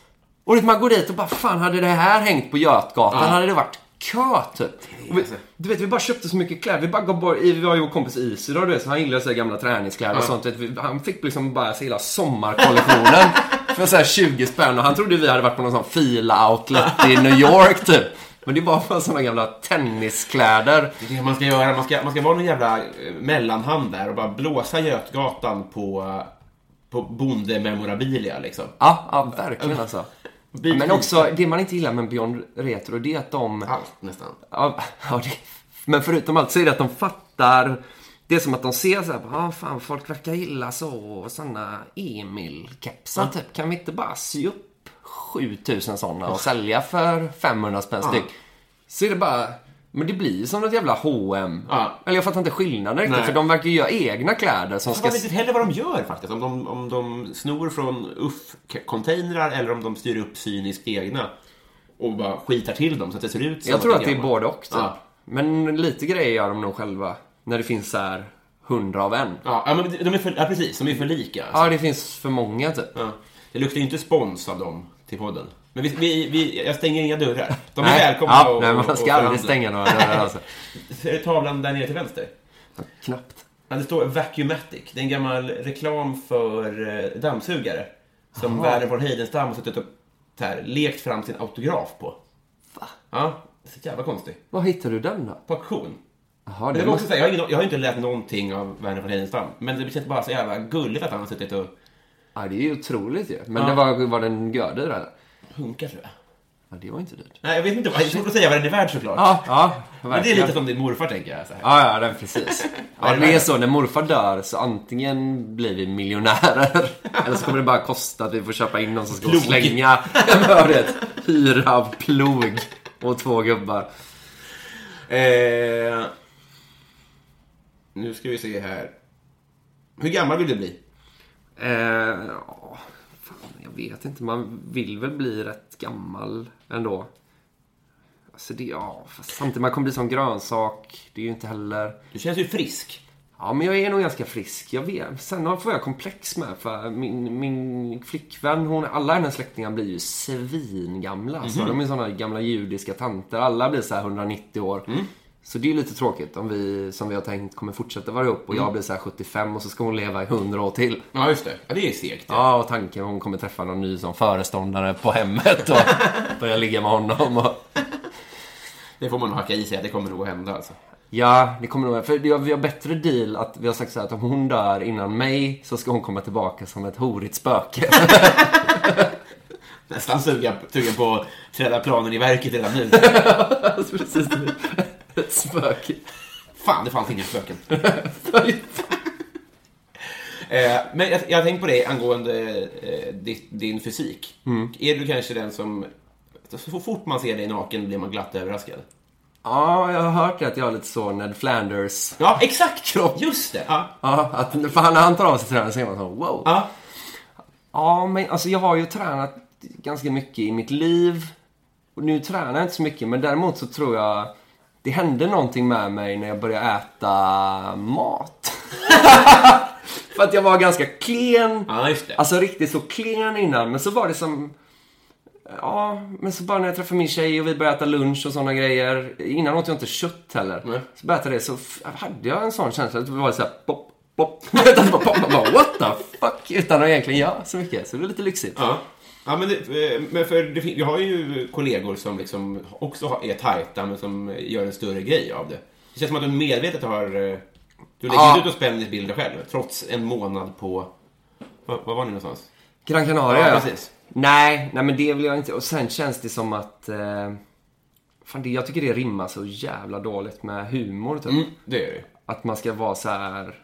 Och man går dit och bara fan hade det här hängt på Götgatan hade det varit kö typ. Vi, du vet vi bara köpte så mycket kläder. Vi bara gav bort, vi har ju vår kompis Isidor du vet, så han gillar så gamla träningskläder och sånt. Vet, vi- han fick liksom bara hela sommarkollektionen för så här 20 spänn och han trodde vi hade varit på någon sån Fila-outlet i New York typ. Men det var bara såna gamla tenniskläder. Det är det man ska göra. Man ska, man ska vara någon jävla eh, mellanhand där och bara blåsa Götgatan på, eh, på bondememorabilia liksom. Ja, ja verkligen alltså. Bit Men också, det man inte gillar med Beyond Retro, det är att de... Allt nästan. Ja, ja, det, men förutom allt så är det att de fattar. Det är som att de ser så här, ja fan folk verkar gilla så såna Emil-kepsar typ. Kan vi inte bara sy upp 7000 såna och sälja för 500 spänn styck? Så är det bara, men det blir som något jävla H&M. Ja. Eller jag fattar inte skillnaden riktigt, Nej. för de verkar ju göra egna kläder som Jag ska... vet inte heller vad de gör faktiskt. Om de, om de snor från UFF-containrar eller om de styr upp cyniskt egna och bara skitar till dem så att det ser ut som Jag tror att det är både och typ. Ja. Men lite grejer gör de nog själva. När det finns så här hundra av en. Ja, ja, men de är för, ja, precis. De är för lika. Alltså. Ja, det finns för många typ. Ja. Det luktar ju inte spons av dem till podden. Men vi, vi, vi, jag stänger inga dörrar. De är Nej. välkomna ja, och, nej, man ska aldrig stänga några dörrar alltså. Ser du tavlan där nere till vänster? Knappt. Ja, det står Vacuumatic. Det är en gammal reklam för eh, dammsugare. Som Verner von Heidenstam har suttit och här, lekt fram sin autograf på. Va? Ja, det så jävla konstigt. Var hittar du den då? På auktion. Men det också måste... säga, jag, har ingen, jag har inte läst någonting av Verner von Heidenstam. Men det känns bara så jävla gulligt att han har suttit och Ja, det är ju otroligt ju. Men Ja. det var, var den gördyr eller? Hunkar tror jag. Ja, det var inte dyrt. Nej, jag vet inte. Det är svårt att säga vad den är värd såklart. Ja, ja, Men det är lite som din morfar tänker jag. Så här. Ja, ja, den precis. Ja, det är så. När morfar dör så antingen blir vi miljonärer eller så kommer det bara kosta att vi får köpa in någon som ska Plog. slänga, det, hyra plog och två gubbar. Eh, nu ska vi se här. Hur gammal vill du bli? Eh, vet inte. Man vill väl bli rätt gammal ändå. Alltså det, ja, fast samtidigt man kommer bli som grönsak. Det är ju inte heller... Du känns ju frisk. Ja, men jag är nog ganska frisk. Jag vet. Sen får jag komplex med för min, min flickvän, hon, alla hennes släktingar blir ju svingamla. Alltså, de är såna gamla judiska tanter. Alla blir så här 190 år. Så det är ju lite tråkigt om vi, som vi har tänkt, kommer fortsätta vara ihop och jag blir så här 75 och så ska hon leva i 100 år till. Ja, just det. Ja, det är segt. Ja. Ja, och tanken hon kommer träffa någon ny som föreståndare på hemmet och börja ligga med honom. Och... Det får man nog hacka i sig att det kommer nog att hända alltså. Ja, det kommer nog... För vi har, bättre deal att vi har sagt så här att om hon dör innan mig så ska hon komma tillbaka som ett horigt spöke. Nästan sugen, på att träda planen i verket redan nu. Precis. Ett spöke. Fan, det fanns inga spöken. Eh, men jag, jag har tänkt på det angående eh, ditt, din fysik. Är du kanske den som... Så fort man ser dig naken blir man glatt överraskad. Ja, jag har hört att jag har lite så Ned Flanders. Ja, exakt! Kropp. Just det! Ja. Ja, att, för han, när han tar av sig tröjan så är man så wow. Ja. Ja, men alltså jag har ju tränat ganska mycket i mitt liv. Och nu tränar jag inte så mycket, men däremot så tror jag det hände någonting med mig när jag började äta mat. För att jag var ganska klen. ja, just det. Alltså riktigt så klen innan, men så var det som... Ja, men så bara när jag träffade min tjej och vi började äta lunch och sådana grejer. Innan åt jag inte kött heller. Nej. Så började jag äta det så hade jag en sån känsla att det var så här pop, pop. Bara pop, man bara what the fuck? Utan att egentligen göra så mycket. Så det var lite lyxigt. Ja. Ja, men, det, eh, men för det, vi har ju kollegor som liksom också är tajta men som gör en större grej av det. Det känns som att du medvetet har... eh, Du lägger Ja. ut och spänner bilder själv, trots en månad på... Var, var var ni någonstans? Gran Canaria, Ja, precis. Nej, nej men det vill jag inte. Och sen känns det som att... Eh, fan, det, jag tycker det rimmar så jävla dåligt med humor, typ. Mm, det är det. Att man ska vara så här...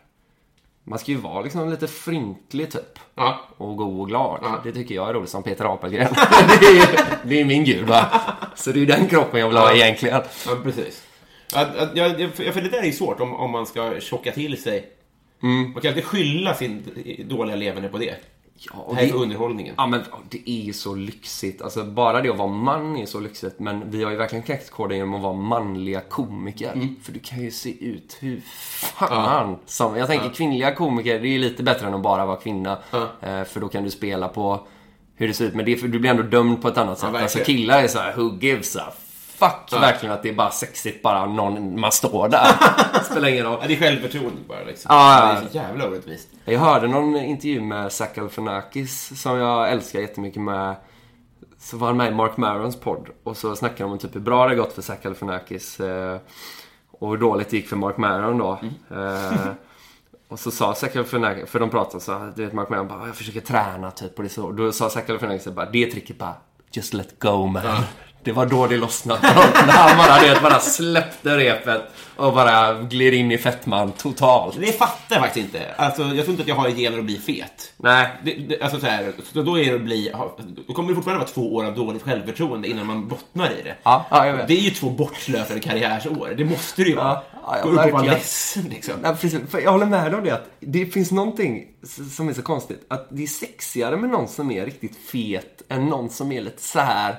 Man ska ju vara liksom lite fryntlig, typ. Ja. Och god och glad. Ja. Det tycker jag är roligt, som Peter Apelgren. det, är, det är min gud, va? Så det är ju den kroppen jag vill ha egentligen. Ja, precis. Att, att, ja, för det där är ju svårt om, om man ska tjocka till sig. Mm. Man kan inte skylla sin dåliga leverne på det. Ja, Det här är underhållningen. Ja, men det är ju så lyxigt. Alltså, bara det att vara man är så lyxigt. Men vi har ju verkligen knäckt koden genom att vara manliga komiker. Mm. För du kan ju se ut hur fan som... Jag tänker kvinnliga komiker, det är lite bättre än att bara vara kvinna. Eh, för då kan du spela på hur det ser ut. Men det du blir ändå dömd på ett annat sätt. alltså killar är så här, who gives a fuck verkligen att det är bara sexigt bara någon, man står där. Spelar ingen roll. Ja, det är självförtroende bara liksom. Ja, ja, ja. Det är så jävla orättvist. Jag hörde någon intervju med Zach Galifianakis som jag älskar jättemycket med. Så var han med i Mark Marons podd och så snackade de om typ hur bra det gått för Zach Galifianakis eh, och hur dåligt det gick för Mark Maron då. Eh, och så sa Galifianakis, för de pratade så du vet Mark Maron bara, jag försöker träna typ och det så. Då sa Zach Galifianakis bara, det tricket bara, just let go man. Det var då det lossnade. När han bara, vet, bara släppte repet och bara gled in i fettman totalt. Det fattar jag faktiskt inte. Alltså, jag tror inte att jag har gener att bli fet. Nej, Det, det, alltså så här, så då, är det att bli, då kommer det fortfarande vara två år av dåligt självförtroende innan man bottnar i det. Ja, ja, jag vet. Det är ju två bortslösade karriärsår. Det måste det ju vara. Ja, ja, Gå upp och vara ledsen liksom. Ja, precis. För jag håller med om det. Att det finns någonting som är så konstigt. Att det är sexigare med någon som är riktigt fet än någon som är lite så här.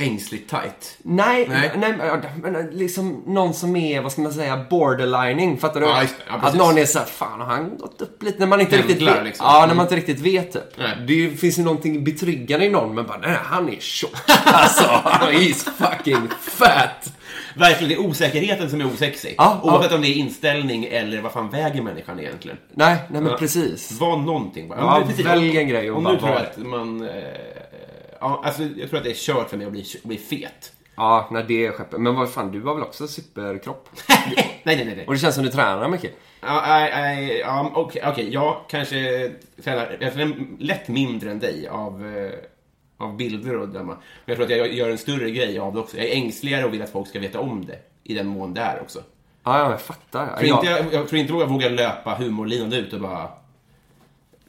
Ängsligt tight. Nej, Nej. nej. men, liksom någon som är, vad ska man säga, borderlining. Fattar du? Ja, just. Ja, att någon är så här, fan har han gått upp lite? När man inte Pendlar, riktigt vet. liksom. Ja, när Mm. man inte riktigt vet typ. Nej. Det finns ju någonting betryggande i någon, men bara, nej, han är tjock. Alltså, he's fucking fat. Verkligen, det är osäkerheten som är osexig. Ja, Oavsett ja. om det är inställning eller vad fan väger människan egentligen. Nej, nej men Ja. precis. Var någonting bara. Ja, välj Om- en grej och Om bara du tror att man... Ja, alltså, jag tror att det är kört för mig att bli, bli fet. Ja, nej det är skeppet. Men vad fan, du har väl också superkropp? nej, nej, nej. nej. Och det känns som du tränar mycket. Ja, Okej, okej, jag kanske tränar jag tränar lätt mindre än dig av, eh, av bilder och döma. Men jag tror att jag gör en större grej av det också. Jag är ängsligare och vill att folk ska veta om det. I den mån det är också. Ja, ja, jag fattar. Jag tror, Ja, inte, jag, jag tror inte jag vågar löpa humorlinan ut och bara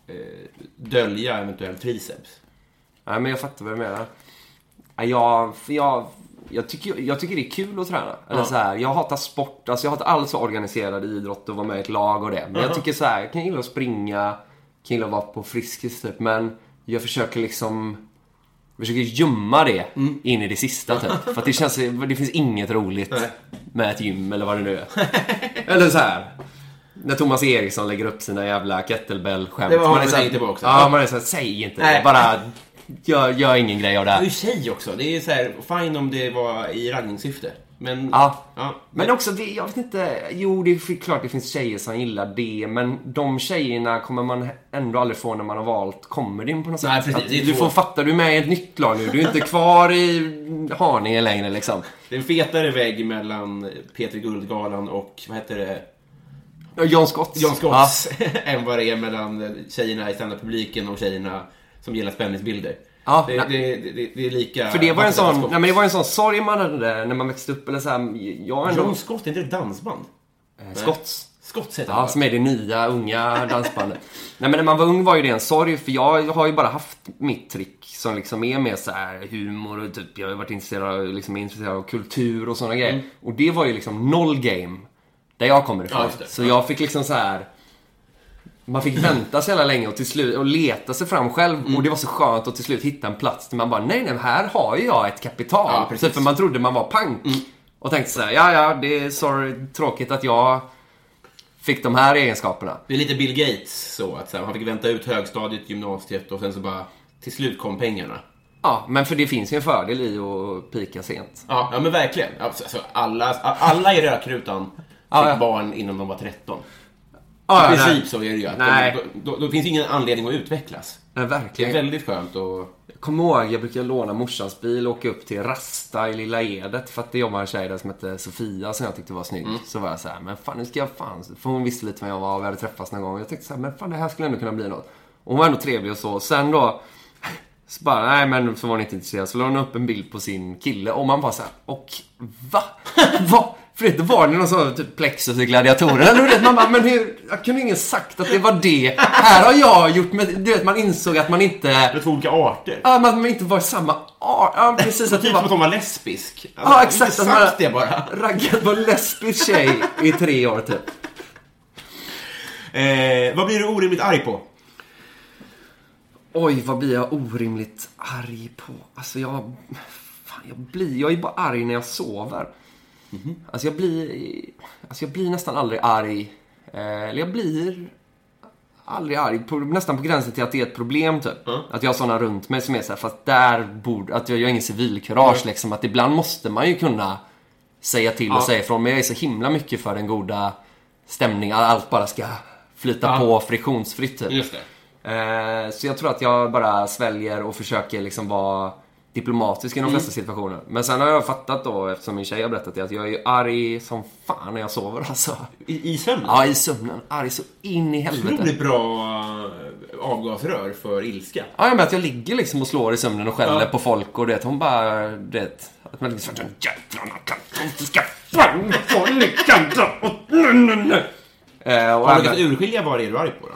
eh, dölja eventuell triceps. Nej, men jag fattar vad du menar. Ja, Jag, jag, jag, tycker, jag tycker det är kul att träna. Eller så här, jag hatar sport. Alltså jag hatar allt så organiserad idrott och vara med i ett lag och det. Men jag tycker så här, jag kan gilla att springa, kan gilla att vara på Friskis typ. Men jag försöker liksom... Försöker gömma det in i det sista typ. För att det känns, det finns inget roligt Nej. med ett gym eller vad det nu är. eller så här. När Thomas Eriksson lägger upp sina jävla kettlebell-skämt. Det var Man är han så här- tänkte på också. Ja, man är såhär, säg inte Nej. det. Bara, gör, gör ingen grej av det Jag är här. ju tjej också. Det är så här, fine om det var i raggningssyfte. Men... Ja. ja. Men också, det, jag vet inte. Jo, det är klart det finns tjejer som gillar det. Men de tjejerna kommer man ändå aldrig få när man har valt comedyn på något sätt. Nej, precis. Det är du får fatta, du är med i ett nytt lag nu. Du är inte kvar i Haninge längre liksom. Det är en fetare vägg mellan Peter Guldgalan och, vad heter det, Ja, John Scott. John Scotts än vad det är mellan tjejerna i standup-publiken och tjejerna som gillar spänningsbilder. Ja, det, det, det, det är lika... För det var en sån, nej men det var en sån sorg man hade när man växte upp eller så här, Jag ändå... John Scott, är inte det dansband? Eh, Scotts. Scott heter Ja, som är det nya, unga dansbandet. Nej men när man var ung var ju det en sorg, för jag har ju bara haft mitt trick som liksom är mer så här humor och typ, jag har varit intresserad av, liksom, intresserad av kultur och sådana grejer. Och det var ju liksom noll game, där jag kommer ifrån. Ja, så jag fick liksom så här man fick vänta så jävla länge och till slut och leta sig fram själv Mm. och det var så skönt att till slut hitta en plats där man bara nej nej här har jag ett kapital. Ja. Mm. så för man trodde man var pank. Och tänkte så här, ja ja det är sorry, tråkigt att jag fick de här egenskaperna. Det är lite Bill Gates så att så här, han fick vänta ut högstadiet, gymnasiet och sen så bara till slut kom pengarna. Ja, men för det finns ju en fördel i att pika sent. Ja, ja men verkligen. Alltså, alltså, alla, alla i rökrutan fick Ja, ja. barn innan de var 13. Ja, I princip nej. så är det ju. Att Nej. Då, då, då finns ingen anledning att utvecklas. Nej, Det är verkligen. väldigt skönt att... Kom ihåg, jag brukar låna morsans bil och åka upp till Rasta i Lilla Edet för att det jobbade en tjej där som hette Sofia som jag tyckte var snygg. Så var jag så här, men fan nu ska jag fan... För hon visste lite vem jag var och vi hade träffats någon gång. Och jag tänkte så här, men fan det här skulle ändå kunna bli något. Och hon var ändå trevlig och så. Sen då, så bara, nej men så var hon inte intresserad. Så la hon upp en bild på sin kille och man bara såhär, och va? va? För det var det någon sån typ Plexus i Gladiatorerna. Du vet, man bara, men hur, jag kunde ingen sagt att det var det. Här har jag gjort med, du vet man insåg att man inte, Det två olika arter. ja, att man inte var samma art. Ja, precis. Att Typ som att var, hon var lesbisk. ja, exakt. Inte sagt det bara. Raggat en lesbisk tjej i tre år typ. Eh, vad blir du orimligt arg på? Oj, vad blir jag orimligt arg på? Alltså jag... Fan, jag blir... Jag är bara arg när jag sover. Alltså jag blir... Alltså jag blir nästan aldrig arg. Eh, eller jag blir aldrig arg. På, nästan på gränsen till att det är ett problem typ. Att jag har såna runt mig som är såhär, fast där borde... Att jag, jag har ingen civilkurage liksom. Att ibland måste man ju kunna säga till och Ja. säga ifrån. Men jag är så himla mycket för den goda stämningen. Allt bara ska flyta Ja. på friktionsfritt typ. Eh, så jag tror att jag bara sväljer och försöker liksom vara diplomatisk i de flesta situationer. Men sen har jag fattat då, eftersom min tjej har berättat det, att jag är ju arg som fan när jag sover alltså. I, i sömnen? Ja, i sömnen. Arg så in i helvete. Otroligt bra eh, avgasrör för ilska. Ja, men att jag ligger liksom och slår i sömnen och skäller Ja. på folk och det. Hon bara, det. Att man liksom jävlarna kan inte ska fan få lyckan och nu, nu, nu. Eh, och Har du lyckats urskilja vad det är du är arg på då?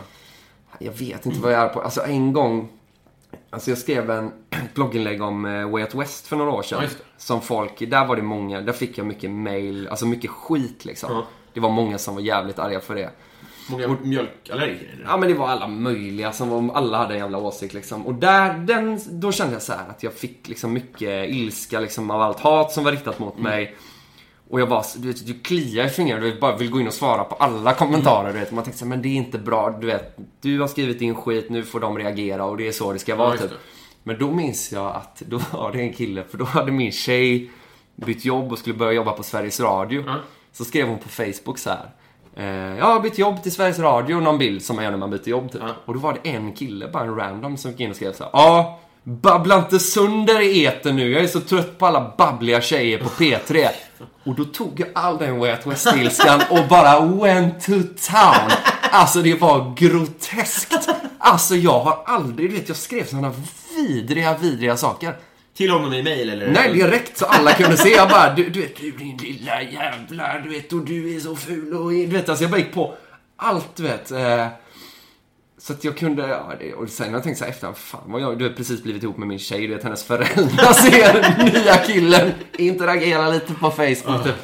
Jag vet inte vad jag är på. Alltså en gång... Alltså jag skrev en blogginlägg om eh, Way Out West för några år sedan. Ja, som folk, där var det många, där fick jag mycket mail, alltså mycket skit liksom. Ja. Det var många som var jävligt arga för det. Många mjölkallergiker? Ja men det var alla möjliga som var, alla hade en jävla åsikt liksom. Och där, den, då kände jag så här att jag fick liksom mycket ilska liksom av allt hat som var riktat mot mig. Och jag var, du vet, du kliar i fingrarna, du vet, bara vill gå in och svara på alla kommentarer, du vet. Man tänkte så här, men det är inte bra, du vet. Du har skrivit din skit, nu får de reagera och det är så det ska vara just typ. Men då minns jag att, då var det en kille, för då hade min tjej bytt jobb och skulle börja jobba på Sveriges Radio. Så skrev hon på Facebook så här. Eh, jag har bytt jobb till Sveriges Radio, någon bild som man gör när man byter jobb typ. Och då var det en kille, bara en random, som gick in och skrev så här. Ja, babbla inte sönder i etern nu. Jag är så trött på alla babbliga tjejer på P3. Och då tog jag all den Way Out West-ilskan och bara went to town. Alltså det var groteskt. Alltså jag har aldrig, du vet jag skrev sådana vidriga, vidriga saker. Till honom i mail eller? Nej, direkt så alla kunde se. Jag bara, du, du vet, du din lilla jävla, du vet, och du är så ful och du vet, alltså jag bara gick på allt, du vet. Eh, så att jag kunde, ja, det, och sen har jag tänkt så här efter, fan vad jag, du har precis blivit ihop med min tjej, du vet hennes föräldrar ser nya killen interagera lite på Facebook typ.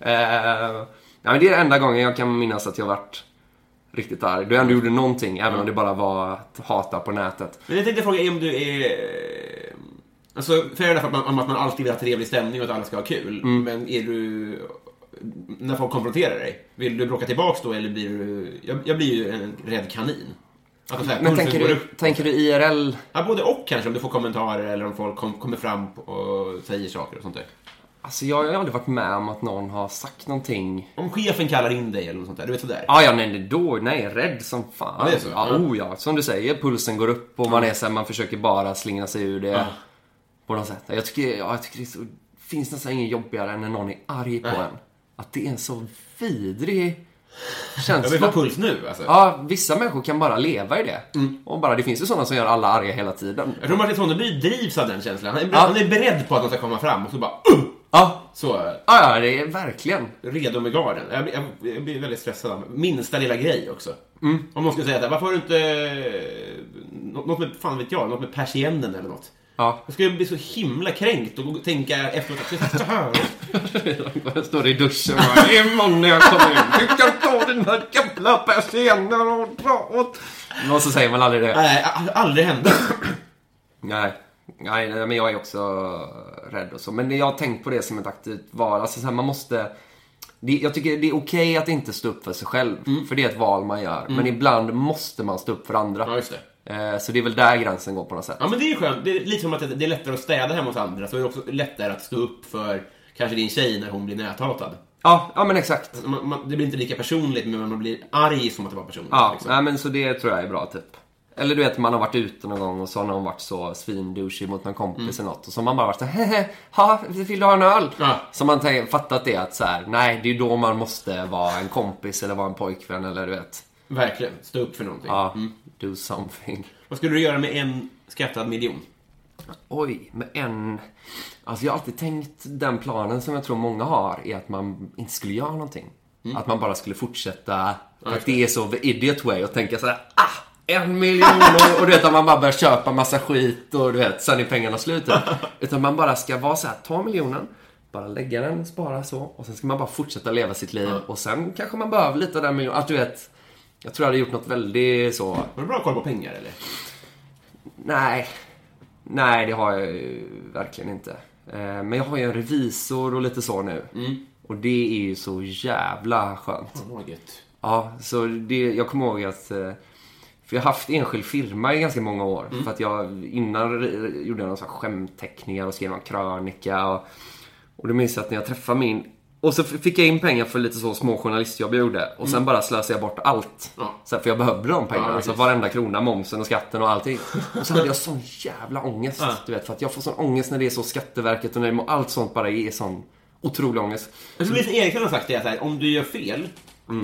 Eh, ja, men det är den enda gången jag kan minnas att jag varit riktigt arg. Jag ändå gjorde någonting, även om det bara var att hata på nätet. Men jag tänkte fråga om du är... eh, Alltså, fair enough att man, att man alltid vill ha trevlig stämning och att alla ska ha kul. Mm. Men är du... När folk konfronterar dig, vill du bråka tillbaks då eller blir du... Jag, jag blir ju en rädd kanin. Att så här, Men tänker du, tänker du IRL? Ja, både och kanske, om du får kommentarer eller om folk kom, kommer fram och säger saker och sånt där. Alltså jag har ju aldrig varit med om att någon har sagt någonting. Om chefen kallar in dig eller något sånt där, du vet sådär. Ah, ja, nej, då, nej, rädd som fan. Ja, det är så. Ja, Ja. oh, ja. Som du säger, pulsen går upp och man är så här, man försöker bara slingra sig ur det. På något sätt. Jag tycker, ja, jag tycker det är så, finns nästan ingen jobbigare än när någon är arg på en. Att det är en så vidrig Jag vill känsla. få puls nu alltså. Ja, vissa människor kan bara leva i det. Mm. Och bara, det finns ju sådana som gör alla arga hela tiden. Jag tror Martin Sonneby drivs av den känslan. Han är, Ja. han är beredd på att de ska komma fram och så bara uh! Ja, Så, ja, ja det är verkligen. redo med garden. Jag, blir- jag, jag blir väldigt stressad av minsta lilla grej också. Mm. Om någon skulle säga att varför har du inte... eh, nå- Något med, fan vet jag, något med persiennen eller något. Ja. Jag skulle bli så himla kränkt och tänka efteråt att så här. Jag står i duschen och bara, imorgon när jag kommer in, du kan ta den här jävla persiennen och dra åt... Och så säger man aldrig det. Nej, aldrig hände. Nej. Nej, men jag är också rädd och så. Men jag har tänkt på det som ett aktivt val. Alltså så här, man måste... Det, jag tycker det är okej att inte stå upp för sig själv. För det är ett val man gör. Men ibland måste man stå upp för andra. Ja, just det. Eh, Så det är väl där gränsen går på något sätt. Ja, men det är ju skönt. Det är lite som att det är lättare att städa hemma hos andra, så är det också lättare att stå upp för kanske din tjej när hon blir näthatad. Ja, ja men exakt. Man, man, det blir inte lika personligt, men man blir arg som att det var personligt. Ja, liksom. nej, men så det tror jag är bra typ. Eller du vet, man har varit ute någon gång och så har någon varit så svindouchig mot någon kompis eller något. Och så har man bara varit så hehe, ha, vill du ha en öl? Ja. Så man tänker, fattat det att så här, nej, det är då man måste vara en kompis eller vara en pojkvän eller du vet. Verkligen. Stå upp för någonting. Ja. Mm. Do something. Vad skulle du göra med en skattad miljon? Oj, med en... Alltså jag har alltid tänkt den planen som jag tror många har är att man inte skulle göra någonting. Att man bara skulle fortsätta. För att det är så the idiot way att tänka såhär, ah! En miljon och, och du vet att man bara börjar köpa massa skit och du vet, sen är pengarna slut. Utan man bara ska vara så här, ta miljonen, bara lägga den, spara så och sen ska man bara fortsätta leva sitt liv och sen kanske man behöver lite av den miljonen. Att du vet, jag tror jag hade gjort något väldigt så Har du bra koll på pengar eller? Nej. Nej, det har jag ju verkligen inte. Eh, Men jag har ju en revisor och lite så nu. Och det är ju så jävla skönt. Gött. Ja, så det, jag kommer ihåg att... eh, För jag har haft enskild firma i ganska många år. För att jag innan gjorde jag några skämtteckningar och skrev någon krönika. Och, och då minns jag att när jag träffade min... Och så fick jag in pengar för lite så små journalistjobb jag gjorde. Och sen bara slösade jag bort allt. Ja. Så här, för jag behövde de pengarna. Ja, alltså varenda krona, momsen och skatten och allting. Och så hade jag sån jävla ångest. Du vet, för att jag får sån ångest när det är så Skatteverket och när det, allt sånt bara är sån otrolig ångest. Jag tror Lisa Eriksson har sagt det här, om du gör fel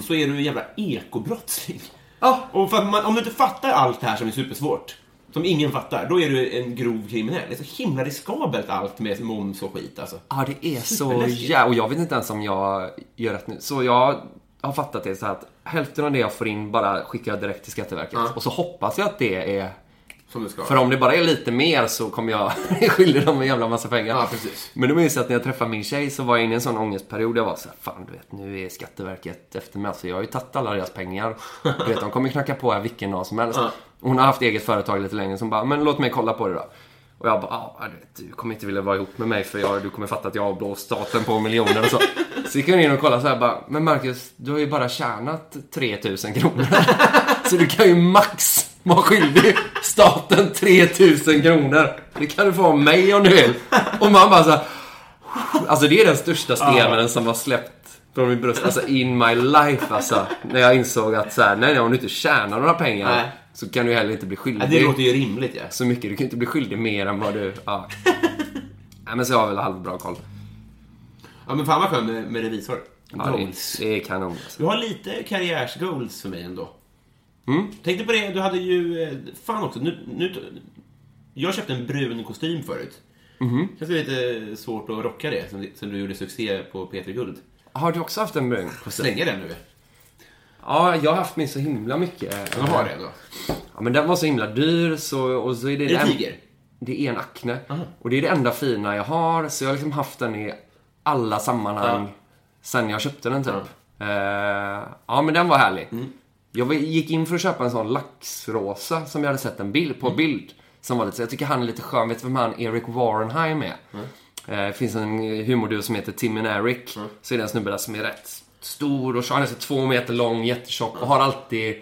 så är du en jävla ekobrottsling. Ja, Och man, om du inte fattar allt det här som är supersvårt, som ingen fattar, då är du en grov kriminell. Det är så himla riskabelt allt med moms och skit alltså. Ja, det är så jävla... Och jag vet inte ens om jag gör rätt nu. Så jag har fattat det så här att hälften av det jag får in bara skickar jag direkt till Skatteverket. Och så hoppas jag att det är... Som du ska. För om det bara är lite mer så kommer jag skyldig dem en jävla massa pengar. Ja, precis. Men då minns jag att när jag träffade min tjej så var jag inne i en sån ångestperiod. Jag var så här, fan du vet, nu är Skatteverket efter mig. Alltså jag har ju tagit alla deras pengar. Du vet, de kommer knacka på här vilken dag som helst. Hon har haft eget företag lite längre, hon bara, men låt mig kolla på det då. Och jag bara, ja, du, kommer inte vilja vara ihop med mig för jag, du kommer fatta att jag har blåst staten på miljoner och så. Så gick jag in och kollade så här bara, men Marcus, du har ju bara tjänat 3000 kronor. Så du kan ju max vara skyldig staten 3000 kronor. Det kan du få av mig om du vill. Och man bara så här, Alltså det är den största stenen som har släppt från min bröst, alltså in my life alltså. När jag insåg att så här, nej, nej, om du inte tjänar några pengar Nej. Så kan du heller inte bli skyldig det låter ju rimligt ja. så mycket. Du kan inte bli skyldig mer än vad du... Ja. nej, men så jag har väl halvbra koll. Ja men fan vad skönt med, med revisor. Ja, det, Goals. det är kanon alltså. Du har lite karriärsgoals för mig ändå. Mm. Tänkte på det, du hade ju... eh, Fan också, nu... nu jag köpte en brun kostym förut. Mhm. Känns det lite svårt att rocka det, sen, sen du gjorde succé på Peter Guld. Har du också haft en brun kostym? Slänga den nu. Ja, jag har haft min så himla mycket. Jag har det då. Ja, men den var så himla dyr så, och så är det... Är det en- tiger? Det är en Acne. Och det är det enda fina jag har. Så jag har liksom haft den i alla sammanhang sen jag köpte den typ. Ja, ja men den var härlig. Jag var- gick in för att köpa en sån laxrosa som jag hade sett en bild på bild. Som var lite, så jag tycker han är lite skön. Vet du vem han Eric Warrenheim är? Eh, Det finns en humorduo som heter Tim and Eric. Så är det en snubbe där som är rätt stor och han är så två meter lång, jättetjock och har alltid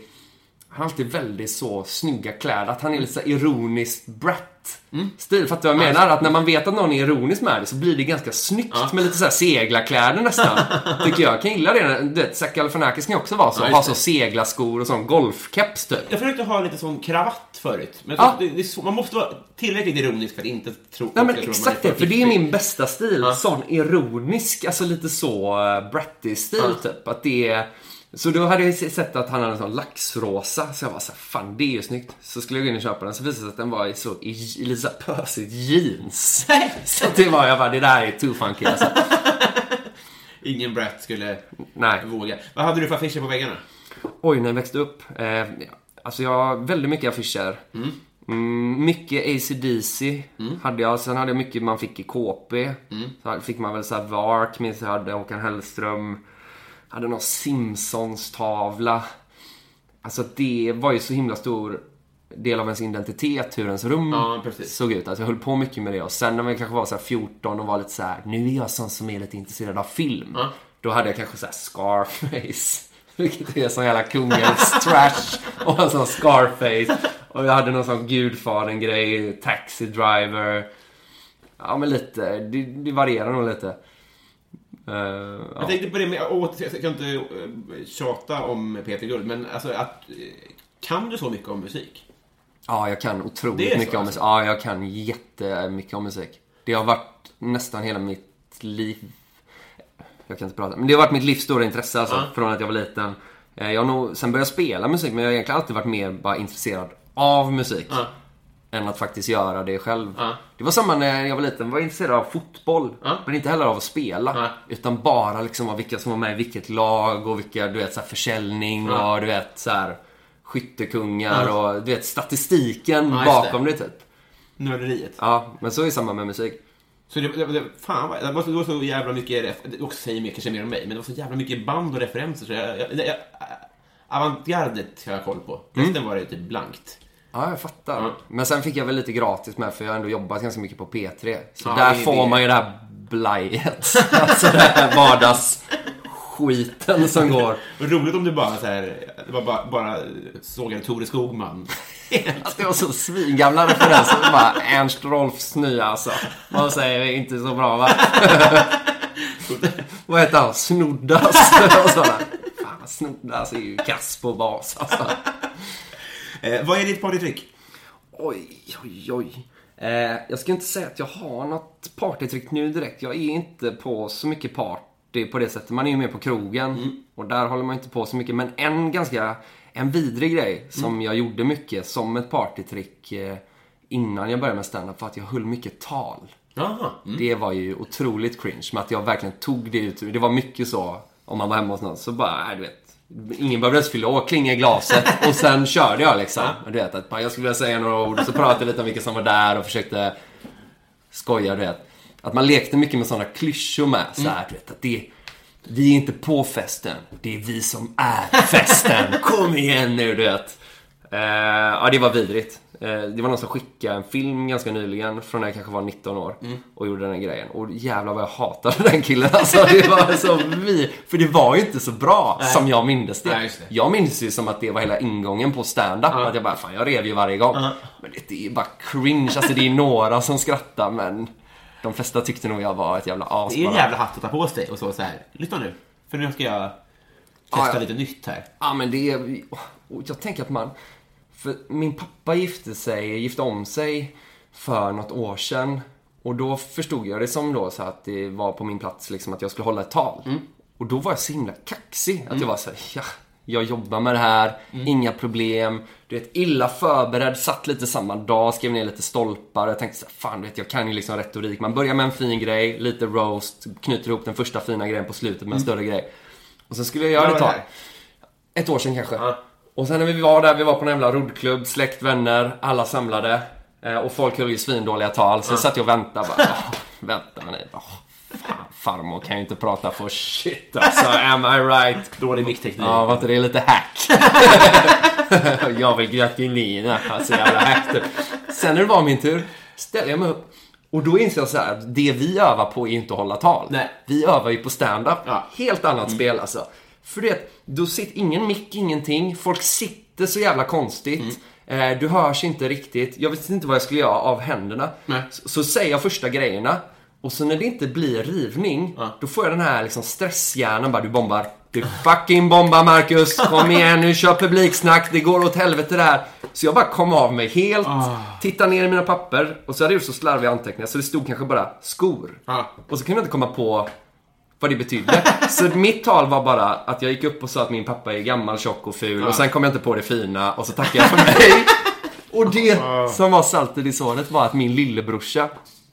han har alltid väldigt så snygga kläder. Att han är lite så ironiskt brat-stil. Fattar du vad jag menar? Att när man vet att någon är ironisk med det så blir det ganska snyggt med lite så här seglarkläder nästan. Tycker jag. Jag kan gilla det. Du vet, Zac Galifianakis kan ju också vara så. Ja, ha så seglarskor och sån golfkeps typ. Jag försökte ha lite sån kravatt förut. Men Ja. det, det så, man måste vara tillräckligt ironisk för att inte tro... Nej men exakt det, för det är min bästa stil. Sån ironisk, alltså lite så uh, bratty-stil typ. Att det är... Så då hade jag sett att han hade en sån laxrosa, så jag var så fan det är ju snyggt. Så skulle jag gå in och köpa den, så visade det sig att den var i så, i, i här pösigt jeans. så det var, jag bara, det där är too funky alltså. Ingen brat skulle Nej. våga. Vad hade du för affischer på väggarna? Oj, när jag växte upp. Eh, alltså jag har väldigt mycket affischer. Mm, mycket ACDC hade jag. Sen hade jag mycket man fick i KP. Så fick man väl så här Vark, minns jag hade. Håkan Hellström. Hade någon Simpsons-tavla. Alltså det var ju så himla stor del av ens identitet, hur ens rum Ja, såg ut. Alltså jag höll på mycket med det. Och sen när man kanske var så här 14 och var lite så här, nu är jag sån som är lite intresserad av film. Då hade jag kanske så här Scarface. Vilket är sån jävla kungens trash. Och en sån Scarface. Och jag hade någon sån Gudfadern-grej, Taxi Driver. Ja, men lite. Det, det varierar nog lite. Ja. Jag tänkte på det med, jag ska inte eh, tjata om Peter Guld, men alltså att... eh, Kan du så mycket om musik? Ja, jag kan otroligt är så, mycket om alltså? musik. Ja, jag kan jättemycket om musik. Det har varit nästan hela mitt liv. Jag kan inte prata. Men det har varit mitt livs stora intresse alltså, från att jag var liten. Jag har nog, sen började jag spela musik, men jag har egentligen alltid varit mer bara intresserad av musik. Ja. Än att faktiskt göra det själv. Ja. Det var samma när jag var liten, jag var intresserad av fotboll. Ja. Men inte heller av att spela. Ja. Utan bara liksom av vilka som var med i vilket lag och vilka, du vet, så här försäljning och du vet, så här skyttekungar och du vet, statistiken bakom det. typ. Nörderiet. Ja, men så är det samma med musik. Så det, det, det, fan vad, det var, så, det var så jävla mycket, det också säger mer, kanske mer om mig, men det var så jävla mycket band och referenser så jag, jag, jag, avantgardet har jag koll på. Resten var det typ blankt. Ja, jag fattar. Ja. Men sen fick jag väl lite gratis med för jag har ändå jobbat ganska mycket på P3. Så Ja, där det får det. man ju det här blajet. alltså det här vardagsskiten som går. Roligt om du bara så här, bara, bara sågade Tore Skogman. Att det var så svingamla referenser. Bara Ernst Rolfs nya alltså. Man säger inte så bra va? Vad heter han? Snoddas? Fan, Snoddas är ju kass på bas alltså. Eh, vad är ditt partytrick? Oj, oj, oj. Eh, jag ska inte säga att jag har något partytrick nu direkt. Jag är inte på så mycket party på det sättet. Man är ju mer på krogen. Och där håller man inte på så mycket. Men en ganska, en vidrig grej som jag gjorde mycket som ett partytrick eh, innan jag började med stand-up var att jag höll mycket tal. Jaha. Det var ju otroligt cringe. Men att jag verkligen tog det ut. Det var mycket så, om man var hemma hos någon, så bara, äh, du vet. Ingen behövde ens fylla år, klinga i glaset och sen körde jag liksom. Du vet, att jag skulle vilja säga några ord och så pratade jag lite om vilka som var där och försökte skoja, du vet. Att man lekte mycket med sådana klyschor med. Så här, du vet, att det, vi är inte på festen, det är vi som är festen. Kom igen nu, du vet. Eh, ja, det var vidrigt. Eh, det var någon som skickade en film ganska nyligen från när jag kanske var 19 år och gjorde den här grejen. Och jävlar vad jag hatade den killen alltså. Det var så vi För det var ju inte så bra som jag mindes det. Nej, det. Jag minns ju som att det var hela ingången på stand-up. Att jag bara, fan jag rev ju varje gång. Men det, det är bara cringe. Alltså det är några som skrattar men de flesta tyckte nog jag var ett jävla as Det är en jävla hatt att ta på sig och så, så här. lyssna nu. För nu ska jag testa Ja, ja. lite nytt här. Ja, men det är... Jag tänker att man... För min pappa gifte sig, gifte om sig för något år sedan. Och då förstod jag det som då så att det var på min plats liksom att jag skulle hålla ett tal. Och då var jag så himla kaxig. Att jag var så här, ja, jag jobbar med det här, inga problem. Du vet, illa förberedd, satt lite samma dag, skrev ner lite stolpar. Jag tänkte så här, fan du vet, jag kan ju liksom retorik. Man börjar med en fin grej, lite roast, knyter ihop den första fina grejen på slutet med en större grej. Och sen skulle jag göra ett det tal. här? Ett år sedan kanske. Ja. Och sen när vi var där, vi var på en jävla roddklubb, släkt, vänner, alla samlade. Eh, och folk höll ju svindåliga tal. Så jag satt jag och väntade bara. "Åh, vänta ni. Åh, fan, farmor kan ju inte prata för shit alltså. Am I right? Dålig mickteknik. Ja, var inte det lite hack? jag vill gratulera. Alltså jävla hack typ. Sen när det var min tur, ställde jag mig upp. Och då inser jag så här, att det vi övar på är inte att hålla tal. Nej. Vi övar ju på stand-up. Ja. Helt annat spel alltså. För det, då sitter ingen mick, ingenting. Folk sitter så jävla konstigt. Eh, du hörs inte riktigt. Jag visste inte vad jag skulle göra av händerna. Nej. Så, så säger jag första grejerna. Och så när det inte blir rivning, då får jag den här liksom stresshjärnan bara, du bombar. Du fucking bombar Marcus! Kom igen nu, kör publiksnack, det går åt helvete där. Så jag bara kom av mig helt, tittade ner i mina papper och så hade jag gjort så slarviga anteckningar så det stod kanske bara skor. Ja. Och så kunde jag inte komma på vad det betydde. Så mitt tal var bara att jag gick upp och sa att min pappa är gammal, tjock och ful och sen kom jag inte på det fina och så tackade jag för mig. Och det som var saltet i såret var att min lillebrorsa,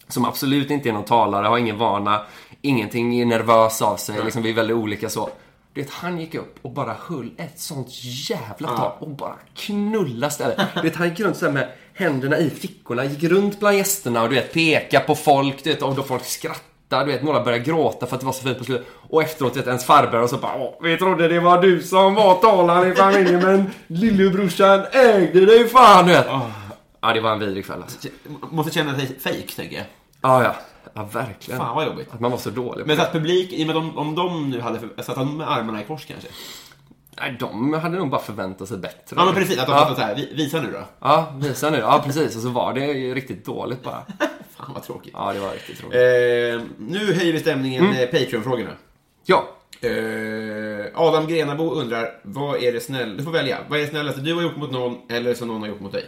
som absolut inte är någon talare, har ingen vana, ingenting, är nervös av sig, liksom, vi är väldigt olika så. Du vet, han gick upp och bara höll ett sånt jävla tal och bara knullade stället. Du vet, han gick runt så här med händerna i fickorna, gick runt bland gästerna och du vet, pekade på folk, du vet, och då folk skrattade, du vet, några började gråta för att det var så fint på slutet. Och efteråt, vet, ens farbror och så bara Åh, vi trodde det var du som var talaren i familjen men lillebrorsan ägde dig fan, du vet. Ja, det var en vidrig kväll alltså. Måste känna sig fake tänker jag. Ja, ja. Ja, verkligen. Fan vad jobbigt. Att man var så dålig Men så att publik, i och med om, om de nu hade, för- satt de med armarna i kors kanske? Nej, de hade nog bara förväntat sig bättre. Ja men precis, att de ja. så här, "Vi- visa nu då. Ja, visa nu. Ja, precis. Och så var det ju riktigt dåligt bara. Fan vad tråkigt. Ja, det var riktigt tråkigt. Eh, nu höjer vi stämningen, Mm. eh, Patreon-frågorna. Ja. Eh, Adam Grenabo undrar, vad är det snäll... Du får välja. Vad är det snällaste du har gjort mot någon, eller som någon har gjort mot dig?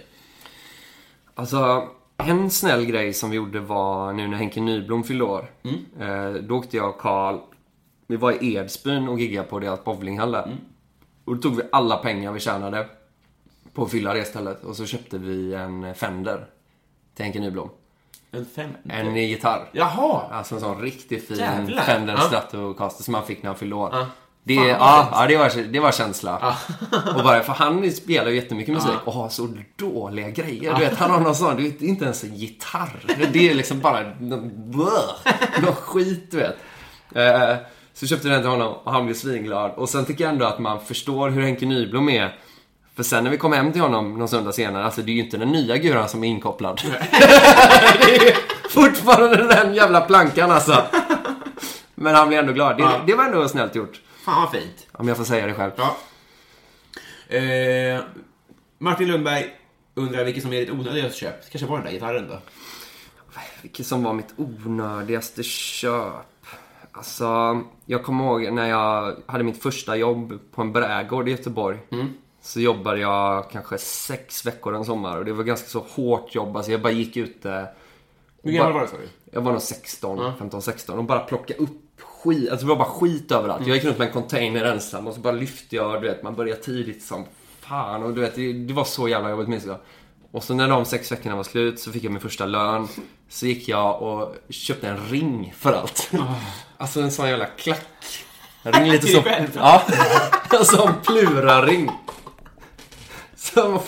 Alltså, en snäll grej som vi gjorde var nu när Henke Nyblom fyllde år. Eh, då åkte jag och Karl, vi var i Edsbyn och giggade på deras bowlinghall där. Och då tog vi alla pengar vi tjänade på att fylla det istället. Och så köpte vi en Fender till Henke Nyblom. En fem... En gitarr. Jaha! Alltså en sån riktigt fin Jävlar. Fender Ja. Stratocaster som han fick när han fyllde år. Det, Fan, ja, ja, det, var, det var känsla. och bara, för han spelar ju jättemycket musik och har så dåliga grejer. Du vet, han har någon sån, du vet, inte ens en gitarr. Det är liksom bara någon skit, du vet. Eh, så köpte jag den till honom och han blev svinglad. Och sen tycker jag ändå att man förstår hur Henke Nyblom är. För sen när vi kom hem till honom någon söndag senare, alltså det är ju inte den nya guran som är inkopplad. det är ju fortfarande den jävla plankan alltså. Men han blev ändå glad. Det, Ja. det var ändå snällt gjort. Fan vad fint. Om jag får säga det själv. Ja. Eh, Martin Lundberg undrar vilket som är ditt onödigaste köp. Kanske var den där gitarren då? Vilket som var mitt onödigaste köp? Alltså, jag kommer ihåg när jag hade mitt första jobb på en brädgård i Göteborg. Så jobbade jag kanske sex veckor en sommar och det var ganska så hårt jobb. Alltså jag bara gick ute. Hur gammal var du sa du? Jag var nog 16, 15, 16 och bara plocka upp skit. Alltså det var bara skit överallt. Jag gick runt med en container ensam och så bara lyfte jag. Du vet, man började tidigt som fan. Och du vet, det, det var så jävla jobbigt minns jag. Och så när de sex veckorna var slut så fick jag min första lön. Så gick jag och köpte en ring för allt. Alltså en sån jävla klack. En ring lite som... Ja. En sån plura-ring. Som,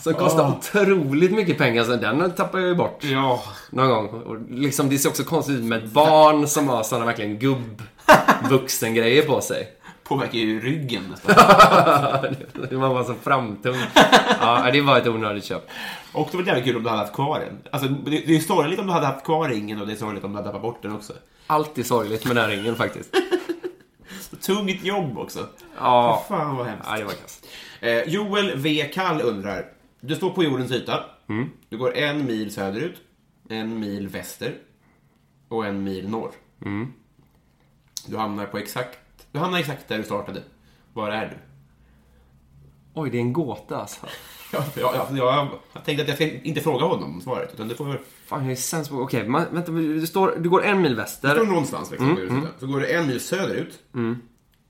som kostar otroligt mycket pengar. Så den tappade jag ju bort Ja. någon gång. Och liksom, det ser också konstigt ut med ett barn som har såna verkligen gubb-vuxen-grejer på sig. Påverkar ju ryggen nästan. Man var så framtung. Ja, det var ett onödigt köp. Och det var jävligt kul om du hade haft kvar den. Alltså, det, det är sorgligt om du hade haft kvar ringen och det är sorgligt om du hade tappat bort den också. Alltid sorgligt med den här ringen faktiskt. Tungt jobb också. Ja, Fan vad hemskt. ja det var kast. Eh, Joel V. Kall undrar. Du står på jordens yta. Mm. Du går en mil söderut, en mil väster och en mil norr. Mm. Du hamnar på exakt... Du hamnar exakt där du startade. Var är du? Oj, det är en gåta alltså. Ja, ja, ja, jag tänkte att jag ska inte fråga honom om svaret, utan du får... Fan, jag är sämst på... Okej, man- vänta. Du, står, du går en mil Du står väster. någonstans liksom, jordens yta. Så går du en mil söderut,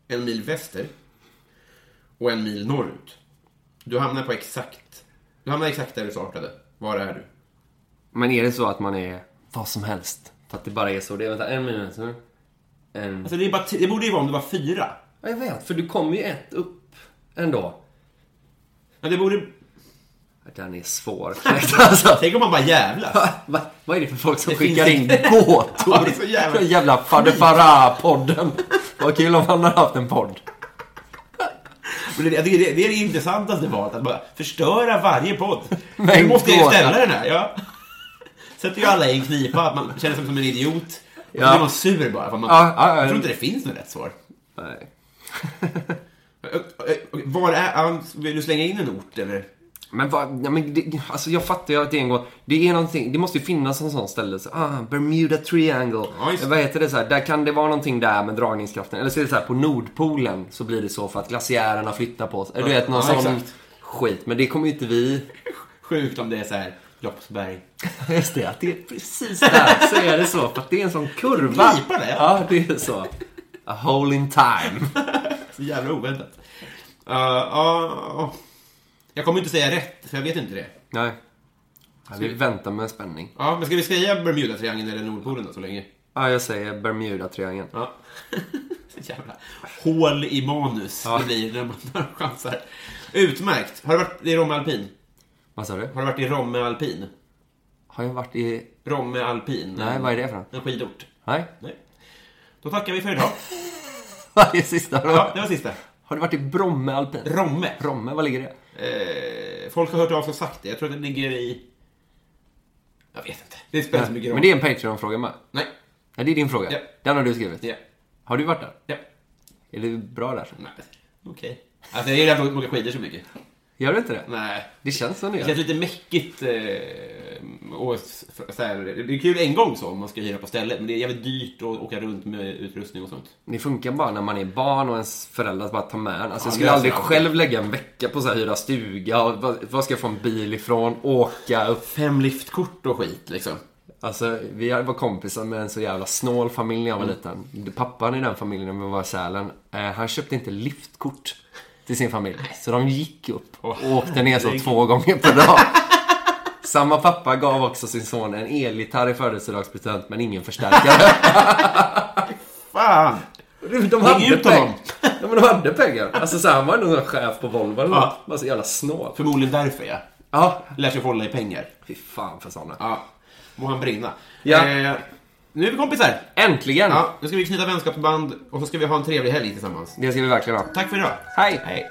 en mil väster och en mil norrut. Du hamnar på exakt... Du hamnar exakt där du startade. Var är du? Men är det så att man är vad som helst? För att det bara är så. Det är, vänta, en mil väster. En... Alltså det, är bara det borde ju vara om det var fyra. Ja, jag vet. För du kommer ju ett upp ändå. Men det borde... Den är svår. alltså. Tänk om man bara jävlas. Va, vad är det för folk som Det skickar finns in gåtor? Ja, så jävla- Fader Farah-podden. Vad kul om han har haft en podd. Men det, det, det är det intressantaste valet, att bara förstöra varje podd. Men Nu måste jag ju ställa den här. Ja. Sätter ju alla i en knipa, att man känner sig som en idiot. Och så Ja. blir man sur bara. För man, Ja, ja, ja. Jag tror inte det finns något rätt svar. Nej. Var är... Vill du slänga in en ort, eller? Men vad, ja, men det, alltså jag fattar ju att det är en gång, det är någonting, det måste ju finnas en sån ställe, så, ah, Bermuda Triangle. Ja. Vad heter det så här, där kan det vara någonting där med dragningskraften. Eller så är det så här, på Nordpolen så blir det så för att glaciärerna flyttar på sig. Du vet, någon Ja, sån exakt. skit. Men det kommer ju inte vi Sjukt om det är så här, Loppsberg. Just det, att det är precis där så är det så. För att det är en sån kurva. Knipa det, ja. Ja, det är så. A hole in time. Så jävla oväntat. Uh, ja, jag kommer inte säga rätt, för jag vet inte det. Nej. Ja, vi väntar med spänning. Ja, men ska vi säga Bermuda-triangeln eller Nordpolen då, så länge? Ja, jag säger Bermuda-triangeln. Ja. Jävla hål i manus Ja. det blir när man när man chansar. Utmärkt. Har du varit i Romme Alpin? Vad sa du? Har du varit i Romme Alpin? Har jag varit i... Romme Alpin. Nej, vad är det för något? En skidort. Nej? Nej. Då tackar vi för idag. Vad är sista? Ja, det var sista. Har du varit i Bromme alpin? Romme. Romme, vad ligger det? Eh, folk har hört av sig och sagt det. Jag tror att det ligger i... Jag vet inte. Det spelar inte så mycket roll. Men det är en Patreon-fråga med. Nej. Ja, det är din fråga. Ja. Den har du skrivit. Ja. Har du varit där? Ja. Är du bra där? Nej. Okej. Alltså, jag gillar inte att åka skidor så mycket. Gör du inte det? Nej. Det känns som det Det känns lite mäckigt. Eh, och så här, det är kul en gång så om man ska hyra på stället, men det är jävligt dyrt att åka runt med utrustning och sånt. Det funkar bara när man är barn och ens föräldrar bara tar med en. Alltså, jag Ja, skulle det aldrig sant. själv lägga en vecka på så här hyra stuga och var, ska jag få en bil ifrån? Åka upp. Fem liftkort och skit liksom. Alltså, vi var kompisar med en så jävla snål familj när jag var liten. Pappan i den familjen, när vi var i Sälen, eh, han köpte inte liftkort till sin familj. Så de gick upp och åkte ner så två gånger per dag. Samma pappa gav också sin son en elgitarr i födelsedagspresent men ingen förstärkare. Fan! De hade, pengar. honom. Ja, men de hade pengar. Alltså så här, han var nog chef på Volvo eller något. Bara så jävla snål. Förmodligen därför ja. Ja. Lär sig hålla i pengar. Fy fan för såna. Ja. Må han brinna. Ja. Eh, nu är vi kompisar. Äntligen! Ja, nu ska vi knyta vänskapsband och så ska vi ha en trevlig helg tillsammans. Det ska vi verkligen ha. Tack för idag. Hej! Hej.